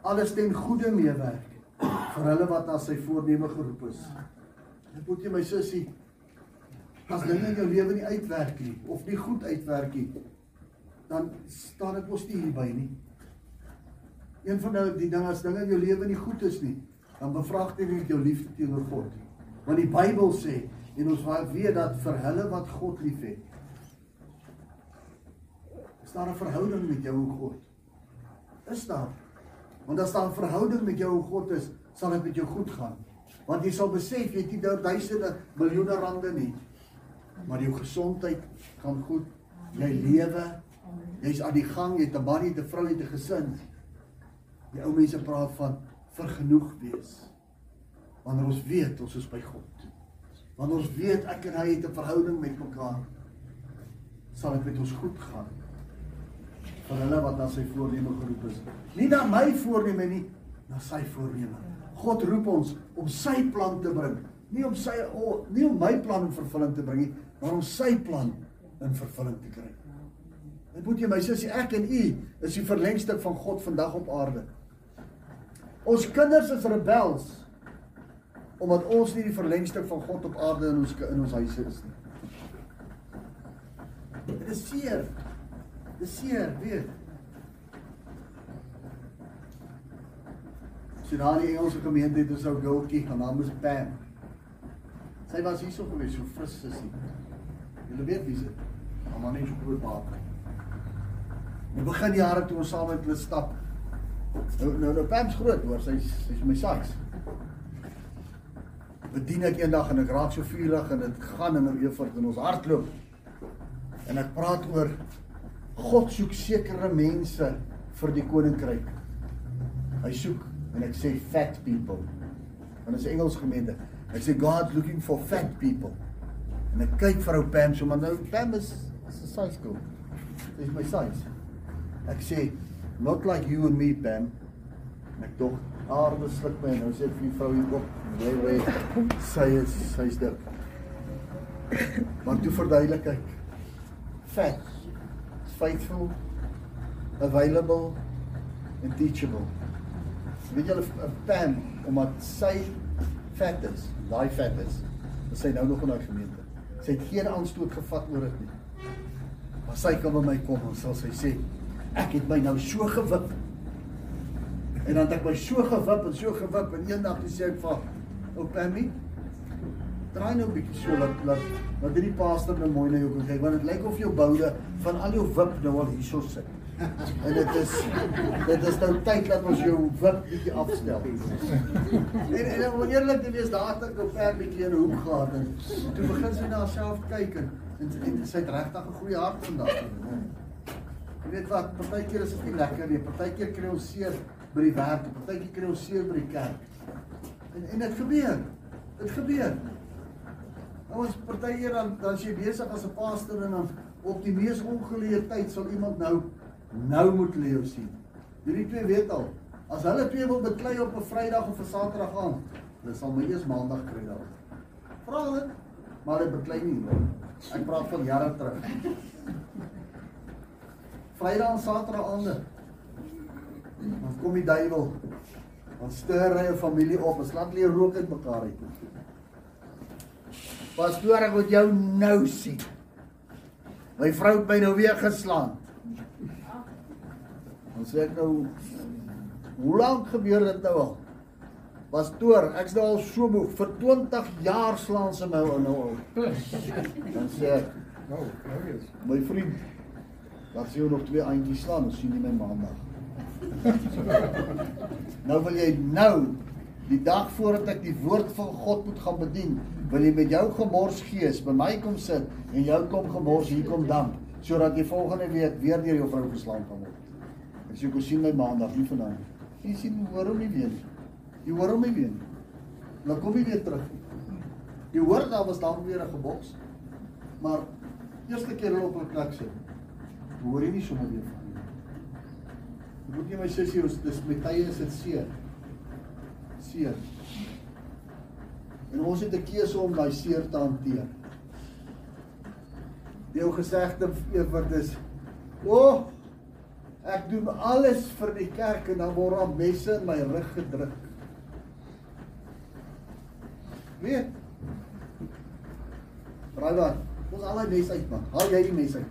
alles ten goeie meewerk vir hulle wat na sy voorneme geroep is. Ek moet jy my sussie as dinge in jou lewe nie uitwerk nie of nie goed uitwerk nie, dan staan dit mos nie hierby nie. Een van nou die dinge as dinge in jou lewe nie goed is nie, dan bevraagteken dit jou liefde teenoor God. Want die Bybel sê en ons weet dat vir hulle wat God liefhet, is daar 'n verhouding met jou en God. Is daar? Want as daar 'n verhouding met jou en God is, sal dit met jou goed gaan. Want jy sal besef jy het nie duisende miljoene rande nie, maar jou gesondheid gaan goed. Jy lewe. Jy's aan die gang, jy het 'n man, jy het 'n vrou, jy het 'n gesin. Die ou mense praat van vergenoeg wees. Wanneer ons weet ons is by God. Wanneer ons weet ek en hy het 'n verhouding met mekaar, sal dit met ons goed gaan. Vir hulle wat na sy voorneme geroep is. Nie na my voorneme nie, na sy voorneme. God roep ons om sy plan te bring, nie om sy oh, nie om my plan in vervulling te bring nie, maar om sy plan in vervulling te kry. Dit moet jy my sussie, ek en u is die verlengstuk van God vandag op aarde. Ons kinders is rebels omdat ons nie die verlengstuk van God op aarde in ons in ons huise is nie. Dit is seer. Dit is seer, weet. Sy in die Engelse gemeente het ons ou girltjie, haar naam is Pam. Sy was hier so gewees, so fris sussie. Julle weet wie sy. Haar man is so groot baie. In begin jare toe ons saam met hulle stap. Nou nou nou Pam's groot hoor, sy's sy's my size. Bedien ek eendag en ek raak so vurig en dit gaan in 'n weefort in ons hartloop. En ek praat oor God soek sekere mense vir die koninkryk. Hy soek en ek sê fat people. Want is Engels gemeente. Ek sê God looking for fat people. En ek kyk vir ou Pam so maar nou Pam is is 'n size girl. Dis my size. Ek sê not like you and me Pam. En ek dog aarde sluk my nou sê vir die vrou hier op. Bly bly. Sy is sy's dik. Maar toe verduidelik ek fat faithful available and teachable. Weet julle 'n Pam omdat sy vet is, daai vet is, is sy nou nog in daai gemeente. Sy het geen aanstoot gevat oor dit nie. Maar sy kan by my kom en sal sy sê, ek het my nou so gewip. En dan het ek my so gewip en so gewip en eendag sê ek vir ou Pammy, draai nou 'n bietjie so laat laat laat hierdie pastor nou mooi na jou kan kyk want dit lyk of jou boude van al jou wip nou al hierso sit. En dit is dit is nou tyd dat ons jou wip bietjie afstel. En en om eerlik te wees, daar het ek 'n bietjie in 'n hoek gehad en toe begin sy na haarself kyk en, en sy het regtig 'n goeie hart vandag. Jy weet wat, partykeer is dit nie lekker nie. Partykeer kry ons seer by die werk, partykeer kry ons seer by die kerk. En en dit gebeur. Dit gebeur. Ons partykeer dan dan as jy besig as 'n pastor en dan op die mees ongeleë tyd sal iemand nou nou moet leeu sien. Hierdie twee weet al, as hulle twee wil beklei op 'n Vrydag of 'n Saterdag aan, hulle sal my eers Maandag kry daar. Maar dit beklei nie. hoor. Ek praat van jare terug. Vrydag en Saterdag aande. Dan kom die duiwel. Dan steur hy 'n familie op. Ons laat hulle rook uit mekaar uit. Pastoor, ek moet jou nou sien. My vrou het my nou weer geslaan. Dan sê ek nou hoe lank gebeur dit nou al? Pastoor, ek's nou al so moeg. Vir 20 jaar slaan sy my nou al. Dan sê ek, Nou, nou is. my vriend, laat jou nog twee eintjies slaan, dan sien jy my maandag. nou wil jy nou die dag voordat ek die woord van God moet gaan bedien, wil jy met jou gemors gees by my kom sit en jou kom gemors hier kom damp sodat jy volgende week weer deur jou vrou geslaan kan word. Ek sê ek sien my maandag nie vanaand. Jy sien hoe hoor hom nie weer nie. Jy hoor hom nie weer nie. Dan kom jy weer terug. Jy hoor daar was dan weer 'n geboks. Maar eerste keer hulle op 'n plek sit. Hoor jy nie sommer weer van nie. Ek moet nie my sussie dis met tye is dit seer. Seer. En ons het 'n keuse om daai seer te hanteer. Die ou gesegde Evert is: "O, oh, ek doen alles vir die kerk en dan word daar messe in my rug gedruk." Raai wat? Ons al daai mes uit man. Haal jy die mes uit.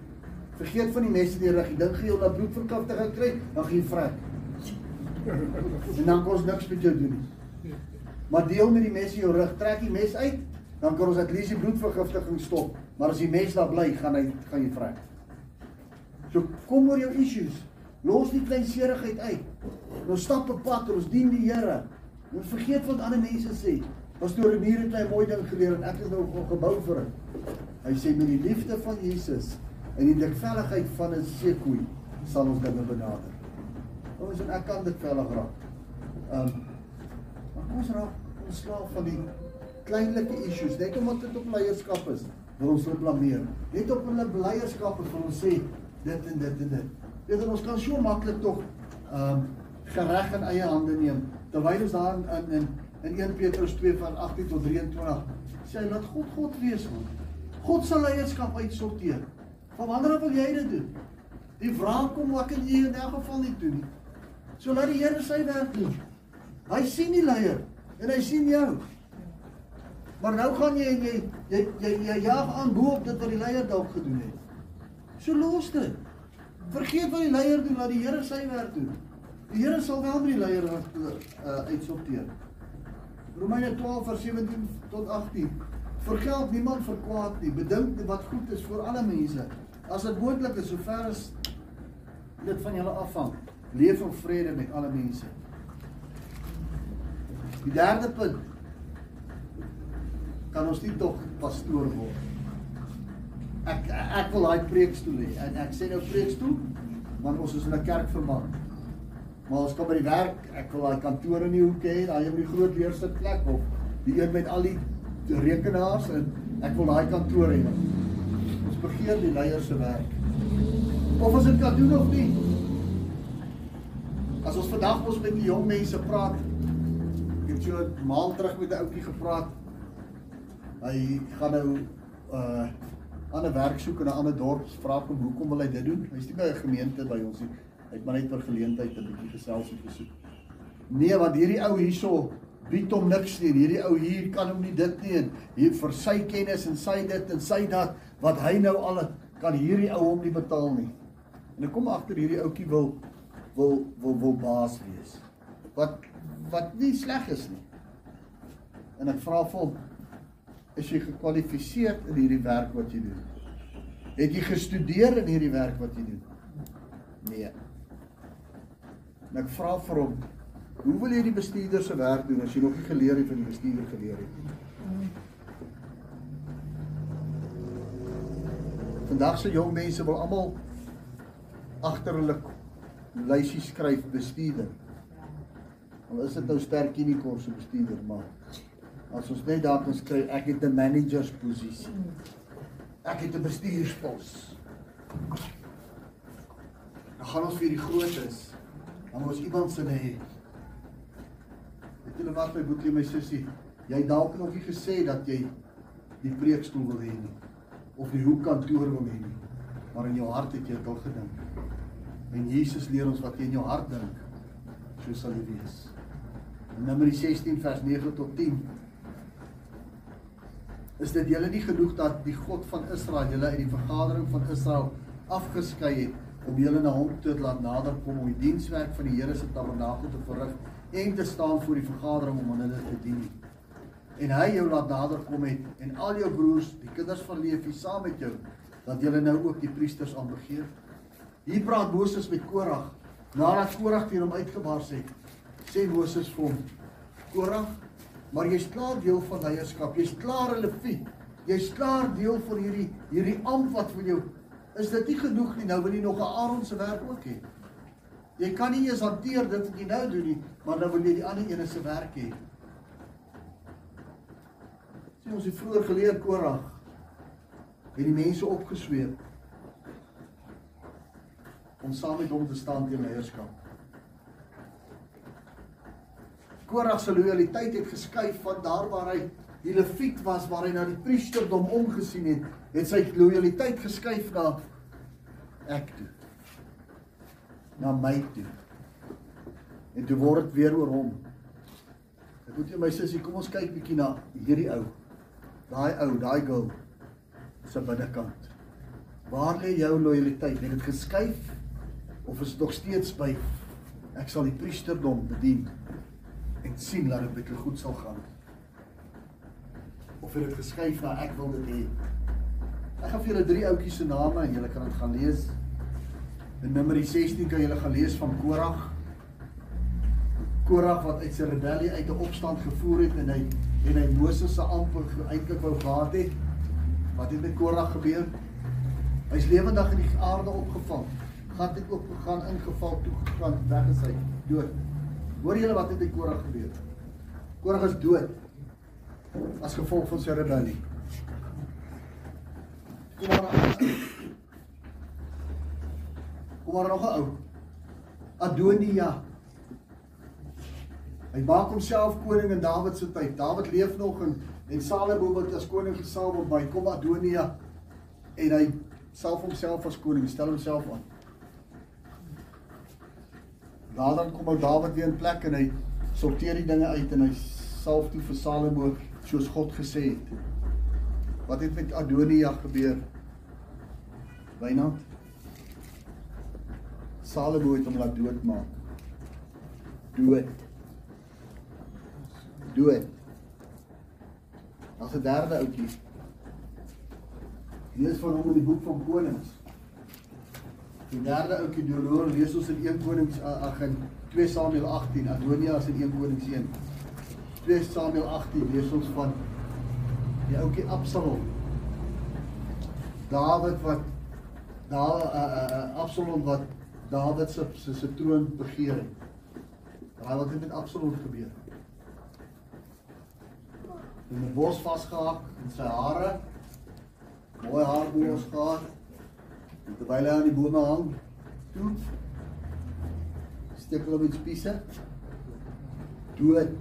Vergeet van die mes in die rug. Jy dink jy wil 'n bloedverkafte gaan kry, dan gaan jy vrek. En dan kos niks met jou doen nie. Maar deel met die mes in jou rug, trek die mes uit, dan kan ons at least die bloedvergiftiging stop. Maar as die mes daar bly, gaan hy gaan jy vrek. So kom oor jou issues. Los die klein seerigheid uit. Ons stap 'n pad en ons dien die Here. Ons vergeet wat ander mense sê. Pastoor Renier het 'n mooi ding geleer en ek is nou ge- gebou vir dit. Hy sê met die liefde van Jesus en die dikvelligheid van 'n seekoei sal ons dinge benader. Ons en ek kan dit vellig raak. Ehm um, maar kom ons raak ontslaaf van die kleinlike issues. Net omdat dit op leierskap is, wil ons hulle blameer. Net op hulle leierskap wil ons sê dit en dit en dit. Weet ons kan so maklik tog ehm um, gereg in eie hande neem terwyl ons daar in in in 1 Petrus 2 van 18 tot 23 sê hy laat God God wees man. God sal leierskap uitsorteer. Van wanneer af wil jy dit doen? Die vraag kom wat kan jy in elk geval nie doen nie. So laat die Here sy werk doen. Hy sien die leier en hy sien jou. Maar nou gaan jy en jy jy jy, jy jaag aan bo op dit wat die leier dalk gedoen het. So los dit. Vergeet wat die leier doen, laat die Here sy werk doen. Die Here sal wel met die leier uh, uitsorteer. Romeine 12 vers 17 tot 18. Vergeld niemand vir kwaad nie. Bedink wat goed is vir alle mense. As dit moontlik is, sover as dit van julle afhang, leef in vrede met alle mense. Die derde punt kan ons nie tog pastoor word. Ek ek wil daai preekstoel hê en ek sê nou preekstoel want ons is in 'n kerk verband. Maar ons kom by die werk, ek wil daai kantoor in die hoek hê, daai in die groot leersitplek of die een met al die rekenaars en ek wil daai kantoor hê. Ons begeer die leiers se werk. Of ons dit kan doen of nie. As ons vandag ons met die jong mense praat, het so 'n maand terug met 'n ouetjie gepraat. Hy gaan nou uh ander werk soek in 'n ander dorp. Vra hom hoekom wil hy dit doen? Hy's nie by 'n gemeente by ons nie. Hy het maar net vir geleentheid 'n bietjie gesels en gesoek. Nee, want hierdie ou hierso bied hom niks nie. Hierdie ou hier kan hom nie dit nie en hier vir sy kennis en sy dit en sy dat wat hy nou al kan hierdie ou hom nie betaal nie. En ek kom agter hierdie ouetjie wil wil wil wil baas wees. Wat wat nie sleg is nie. En ek vra vir hom is jy gekwalifiseer in hierdie werk wat jy doen? Het jy gestudeer in hierdie werk wat jy doen? Nee. En ek vra vir hom, hoe wil jy die bestuurder se werk doen as jy nog nie geleer het van die bestuurder geleer het nie? Vandag se jong mense wil almal agter hulle lysie skryf bestuurder. Al is dit nou sterk unicorn se bestuurder, maar as ons net daar kan skryf ek het 'n managers posisie. Ek het 'n bestuurspos. Dan gaan ons vir die grootes. Dan moet ons iemand se hê. Weet julle wat my boetie my sussie, jy dalk nog nie gesê dat jy die preekstoel wil hê nie of die hoekkantoor wil hê nie. Maar in jou hart het jy dit al gedink. En Jesus leer ons wat jy in jou hart dink, so sal jy wees. Numeri 16 vers 9 tot 10 is dit julle nie genoeg dat die God van Israel julle uit die vergadering van Israel afgeskei het om julle na hom te laat naderkom om die dienswerk van die Here se tabernakel te verrig en te staan voor die vergadering om aan hulle te dien. En hy jou laat naderkom het en al jou broers, die kinders van Lewi saam met jou, dat julle nou ook die priesters aanbegeer. Hier praat Moses met Korag. Nadat Korag teen hom uitgebars het, sê Moses vir hom: "Korag, maar jy's klaar deel van leierskap. Jy's klaar 'n leviet. Jy's klaar deel van hierdie hierdie amp wat vir jou is dit nie genoeg nie. Nou wil jy nog 'n Aaron se werk ook hê. Jy kan nie eens hanteer dit wat jy nou doen nie, maar dan wil jy die ander ene se werk hê. Sien ons het vroeër geleer Korag het die mense opgesweep om saam met hom te staan teen leierskap. Korag se lojaliteit het geskuif van daar waar hy die leviet was waar hy na die priesterdom omgesien het, het sy lojaliteit geskuif na ek toe. Na my toe. En toe word dit weer oor hom. Ek moet jy my sussie, kom ons kyk bietjie na hierdie ou. Daai ou, daai girl se binnekant. Waar lê jou lojaliteit? Het dit geskuif of is dit nog steeds by ek sal die priesterdom bedien? En sien dat dit baie goed sal gaan. Of het dit geskuif na ek wil dit hê. Ek gaan vir julle drie ouetjies se name en julle kan dit gaan lees. In Numeri 16 kan julle gaan lees van Korag. Korag wat uit sy rebellie uit 'n opstand gevoer het en hy en hy Moses se amper eintlik wou gehad het. Wat het met Korag gebeur? Hy's lewendig in die aarde opgevang. Gat het oop gegaan, ingeval, toe gegaan, weggesy, dood. Hoor julle wat het met Korag gebeur? Korag is dood as gevolg van sy rebellie. Kom maar. Kom maar nog 'n ou. Adonia. Hy maak homself koning in Dawid se tyd. Dawid leef nog en en Salomo word as koning gesalf op by kom Adonia en hy salf homself as koning, stel homself aan. Daardan kom ou Dawid weer in plek en hy sorteer die dinge uit en hy salf toe vir Salomo soos God gesê het. Wat het met Adonia gebeur? Wynand Salomo het hom laat doodmaak. Dood. Dood. Daar's 'n derde ouetjie. Hier is van hom in die boek van Konings. Die derde ouetjie Doror lees ons in 1 Konings ag in 2 Samuel 18. Adonia is in 1 Konings 1. 2 Samuel 18 lees ons van die ouetjie Absalom. Dawid wat daar uh, uh, uh, Absalom wat Dawid se se, se troon begeer het. Raai wat het met Absalom gebeur? In 'n bos vasgehak in sy hare. Mooi haarbos gehad. En terwyl hy aan die bome hang, toe steek hulle met spiese. Dood.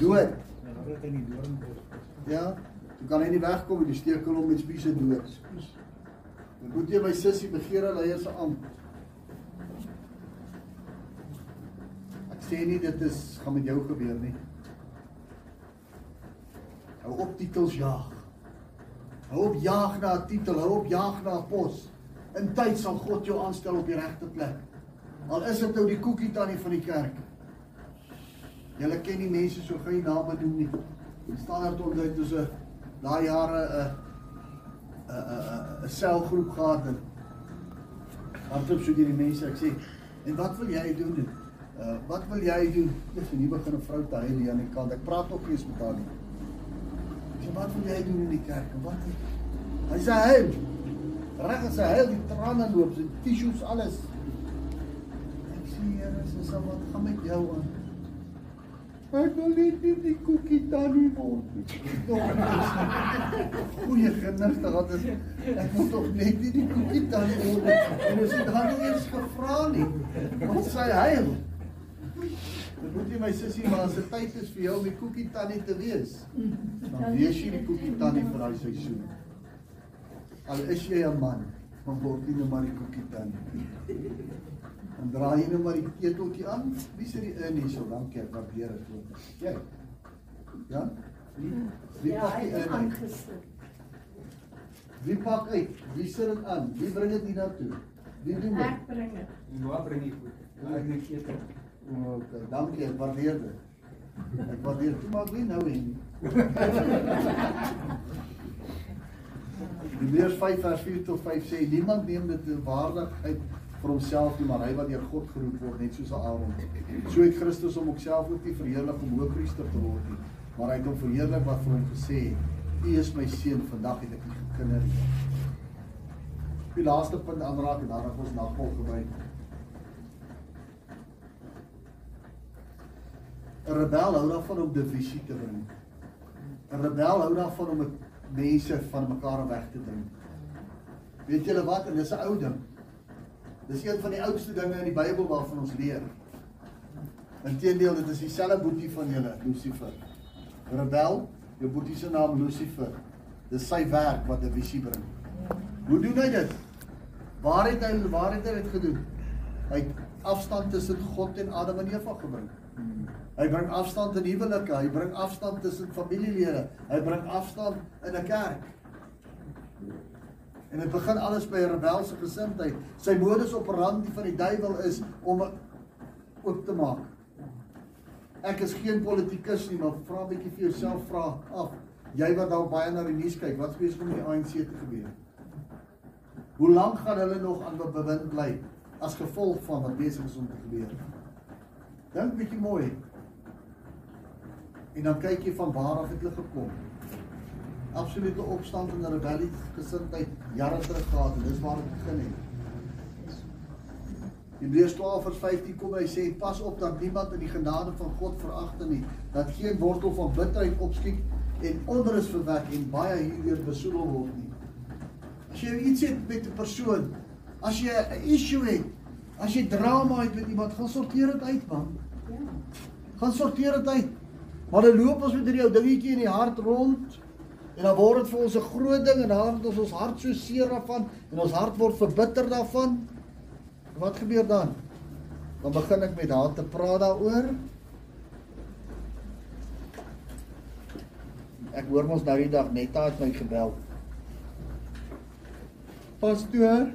Dood. Ja, toe kan hy nie wegkom nie, die steek hulle met spiese dood. Dan moet jy my sussie begeer hulle eers aan. Ek sê nie dit is gaan met jou gebeur nie. Hou op titels jaag. Hou op jaag na 'n titel, hou op jaag na 'n pos. In tyd sal God jou aanstel op die regte plek. Al is dit nou die koekie tannie van die kerk. Julle ken die mense so gou nie name noem nie. Standaard onthou toe se daai jare 'n 'n 'n 'n selgroep gehad en hardop so deur die mense ek sê en wat wil jy doen? En, uh wat wil jy doen? Dis 'n nuwe begin 'n vrou te huil hier aan die kant. Ek praat ook nie eens met haar nie. Sê wat wil jy doen in die kerk? Wat Hy sê hy reg as hy die trane loop, sy tissues alles. Ek sê Here, dis so wat gaan met jou aan? Ek wil net nie die koekie tannie word nie. Goeie genigte gehad is. Ek moet tog net nie die koekie tannie word nie. En as dit dan eens gevra nie. Wat sê hy? Dit moet nie my sussie maar as dit tyd is vir jou om die koekie tannie te wees. Dan wees jy die koekie tannie vir daai seisoen. Al is jy 'n man, dan word jy nou maar die koekie tannie. Dan draai jy nou maar die keteltjie aan. Wie sê die in hierso? Dankie, ek waardeer dit ook. Jy. Ja? Wie, wie Ja, pak die in? uit? aangesit. Wie pak uit? Wie sit dit aan? Wie bring dit hier na toe? Wie doen dit? Ek bring dit. Noah bring die goed. Noah bring die ketel. Okay, dankie, ek waardeer dit. Ek waardeer dit, maar wie nou en. Hebreërs 5 vers 4 tot 5 sê niemand neem dit te waardig uit vir homself nie, maar hy wat deur God geroep word, net soos Aaron. So het Christus hom ook self ook nie verheerlik om hoëpriester te word nie, maar hy het hom verheerlik wat vir hom gesê het: "U is my seun, vandag het ek u gekinder." Die laaste punt aanraak en dan gaan ons nagmaal gebruik. 'n Rebel hou daarvan om divisie te bring. 'n Rebel hou daarvan om mense van mekaar weg te ding. Weet julle wat? En dis 'n ou ding. Dis een van die oudste dinge in die Bybel waarvan ons leer. Inteendeel, dit is dieselfde boetie van julle, Lucifer. Rebel, jou boetie se naam Lucifer. Dis sy werk wat divisie bring. Hoe doen hy dit? Waar het hy waar het hy dit gedoen? Hy het afstand tussen God en Adam en Eva gebring. Hy bring afstand in huwelike, hy bring afstand tussen familielede, hy bring afstand in 'n kerk. En dit begin alles by 'n rebelse gesindheid. Sy modus operandi van die duiwel is om oop te maak. Ek is geen politikus nie, maar vra 'n bietjie vir jouself vra af. Jy wat dalk baie na die nuus kyk, wat spesifiek om die ANC te gebeur? Hoe lank gaan hulle nog aan bewind bly as gevolg van wat besig is om te gebeur? Dink bietjie mooi. En dan kyk jy van waar af het hulle gekom. Absolute opstand en rebellie gesindheid jare terug gehad en dis waar dit begin het. Hebreërs 12 vers 15 kom hy sê pas op dat niemand in die genade van God veragte nie, dat geen wortel van bitterheid opskiet en onrus verwek en baie hierdeur besoedel word nie. As jy iets het met 'n persoon, as jy 'n issue het, as jy drama het met iemand, gaan sorteer dit uit man. Ja. Gaan sorteer dit uit. Maar dan loop ons met hierdie ou dingetjie in die hart rond en dan word dit vir ons 'n groot ding en dan het ons ons hart so seer daarvan en ons hart word verbitter daarvan. Wat gebeur dan? Dan begin ek met haar te praat daaroor. Ek hoor mos nou die dag Netta het my gebel. Pastoor,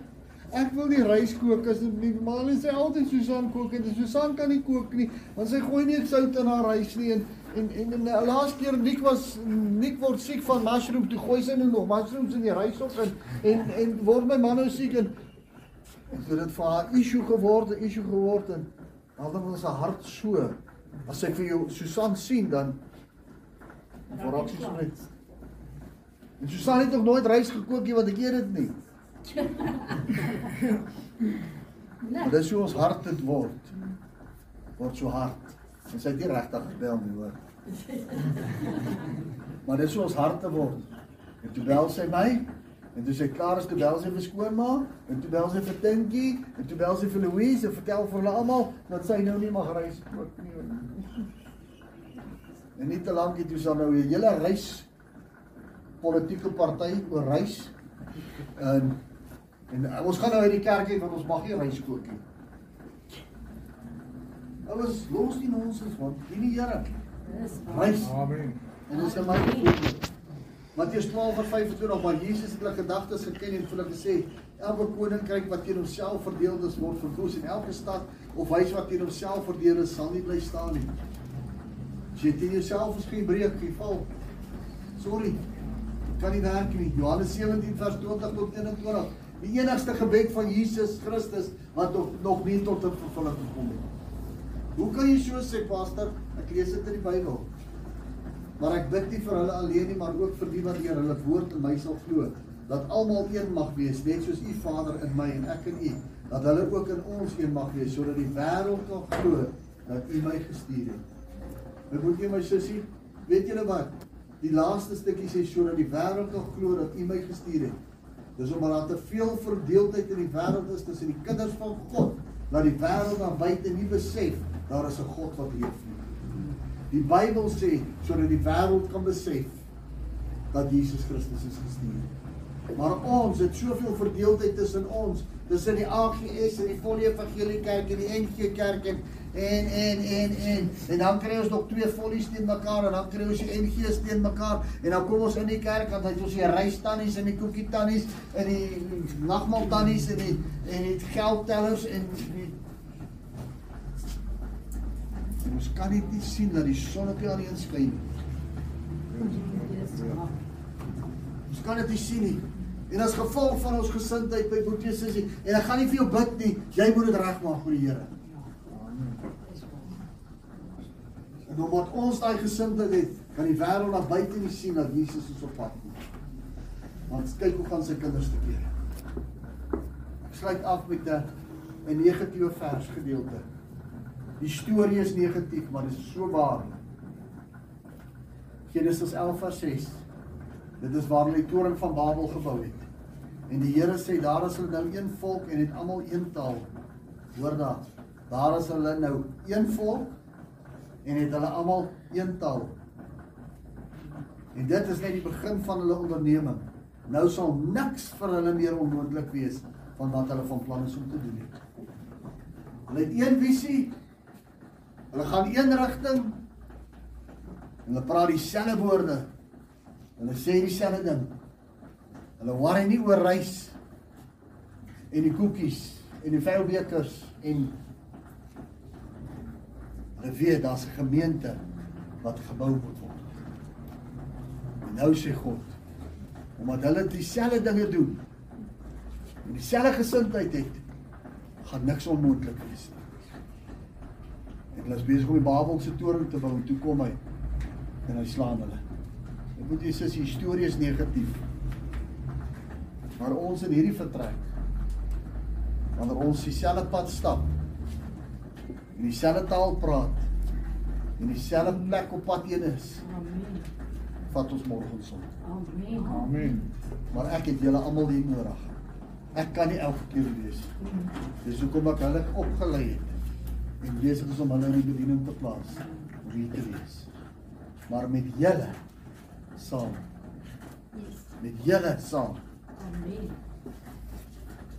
ek wil die rys kook asseblief. Maar hulle sê altyd Susan kook en Susan kan nie kook nie want sy gooi nie sout in haar rys nie en en en, en die laaste keer Nik was Nik word siek van mushroom toe gooi sy nou nog mushrooms in die rys op en en en word my man nou siek en so dit vir haar issue geword, 'n issue geword en altyd was haar hart so as ek vir jou Susan sien dan dan raak sy so net En Susan het nog nooit rys gekook nie want ek eet dit nie. Maar dis hoe ons hart dit word. Word so hard. En sy het nie regtig gebel nie hoor. Maar dis hoe ons harte word. En toe bel sy my en toe sy klaar is, toe bel sy vir skoonma en toe bel sy vir Tinkie en toe bel sy vir Louise en vertel vir hulle almal dat sy nou nie mag reis kook nie. En nie te lank het toe sy nou 'n hele reis politieke party oor reis. En en ons gaan nou uit die kerk uit want ons mag nie reis kook nie. Alles los die nonsens man. Nie die Here. Dis Reis. Amen. En dis my voorbeeld. Matteus 12 vers 25 maar Jesus het hulle gedagtes geken en vir hulle gesê elke koninkryk wat teen homself verdeel is word verwoes en elke stad of huis wat teen homself verdeel is sal nie bly staan nie. As jy teen jouself is geen breek, geen val. Sorry. Kan nie werk nie. Johannes 17 vers 20 tot 21. Die enigste gebed van Jesus Christus wat nog nog nie tot 'n vervulling gekom het. Hoe kan so sê pastor? Ek lees dit in die Bybel. Maar ek bid nie vir hulle alleen nie, maar ook vir die wat deur hulle woord in my sal glo, dat almal een mag wees, net soos U Vader in my en ek in U, dat hulle ook in ons een mag wees, sodat die wêreld kan glo dat U my gestuur het. Ek moet jy my sussie, weet julle wat? Die laaste stukkie sê sodat die wêreld kan glo dat U my gestuur het. Dis omdat daar te veel verdeeldheid in die wêreld is tussen die kinders van God, dat die wêreld dan buite nie besef daar is 'n God wat leef. Die Bybel sê sodat die wêreld kan besef dat Jesus Christus is gestuur. Maar ons het soveel verdeeldheid tussen ons, tussen die AGS en die Volle Evangelie Kerk en die NG Kerk en en en en en en dan kry ons nog twee vollies teen mekaar en dan kry ons die NG's teen mekaar en dan kom ons in die kerk het ons die rystannies en die koekie tannies en die nagmaal tannies en die en die geldtellers en die ons kan dit nie sien dat die son op jou aan skyn nie. Ons kan dit nie sien nie. En as gevolg van ons gesindheid by Boetie Sissie en ek gaan nie vir jou bid nie, jy moet dit regmaak vir die Here. En omdat ons daai gesindheid het, kan die wêreld daar buite nie sien dat Jesus is op pad nie. Want kyk hoe gaan sy kinders te kere. Ek sluit af met 'n 'n negatiewe vers gedeelte. Die storie is negatief, maar dit is so waar. Genesis 11 vers 6. Dit is waar hulle die toring van Babel gebou het. En die Here sê daar is hulle nou een volk en het almal een taal. Hoor daar. Daar is hulle nou een volk en het hulle almal een taal. En dit is net die begin van hulle onderneming. Nou sal niks vir hulle meer onmoontlik wees van wat hulle van plan is om te doen het. Hulle het een visie. Hulle gaan een rigting. Hulle praat dieselfde woorde. Hulle sê dieselfde ding. Hulle worry nie oor rys en die koekies en die vuilbekers en hulle weet daar's 'n gemeente wat gebou moet word. En nou sê God, omdat hulle dieselfde dinge doen en dieselfde gesindheid het, gaan niks onmoontlik wees nie. En hulle is besig om die Babelse toring te bou en toe kom hy en hy slaan hulle. Ek moet jy sê die storie is negatief. Maar ons in hierdie vertrek wanneer ons dieselfde pad stap en dieselfde taal praat en dieselfde plek op pad heen is, vat ons môreoggend. Amen. Amen. Maar ek het julle almal hier nodig. Ek kan nie elke keer wees nie. Dis hoekom ek hulle opgelei het. En besig is om hulle in die bediening te plaas om hier te wees. Maar met julle saam. Met julle saam Amen.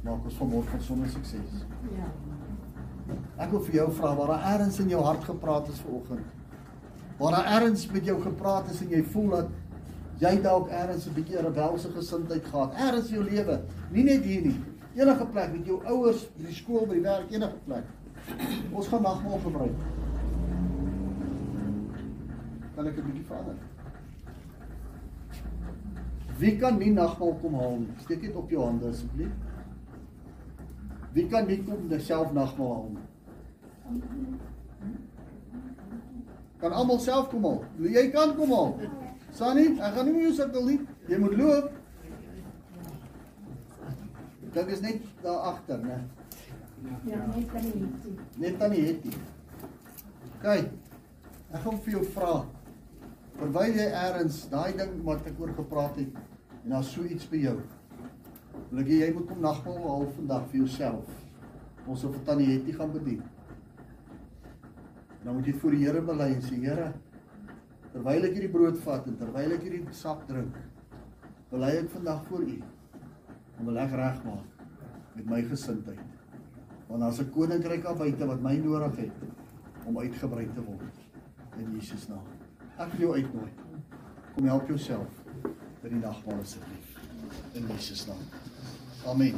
maak ons van môre sonder sukses. Ja. Ek wil vir jou vra waar daar ergens in jou hart gepraat is vanoggend. Waar daar ergens met jou gepraat is en jy voel dat jy dalk ergens 'n bietjie rebelse gesindheid gehad. Ergens in jou lewe, nie net hier nie. Enige plek met jou ouers, by die skool, by die werk, enige plek. Ons gaan nagmaal gebruik. Kan ek 'n bietjie verander? Wie kan nie nagmaal kom haal nie? Steek dit op jou hande asseblief. Wie kan nie kom self nagmaal haal nie? Kan almal self kom haal. Jy kan kom haal. Sani, ek gaan nie meer jou sukkel nie. Jy moet loop. Dit is net daar agter, né? Ja, net nie. Aan die hetjie. Kyk. Ek gaan vir jou vra. Terwyl jy eers daai ding wat ek oor gepraat het en daar's so iets by jou. Wil ek hê jy moet kom nagmaal haal vandag vir jouself. Ons sal vir tannie Hetty gaan bedien. Dan moet jy voor die Here bely en sê Here, terwyl ek hierdie brood vat en terwyl ek hierdie sap drink, bely ek vandag voor U om wil ek regmaak met my gesindheid. Want daar's 'n koninkryk daar buite wat my nodig het om uitgebrei te word in Jesus naam. Ek wil jou uitnooi. Kom help jouself by die nagmaal asseblief in Jesus naam. Amen.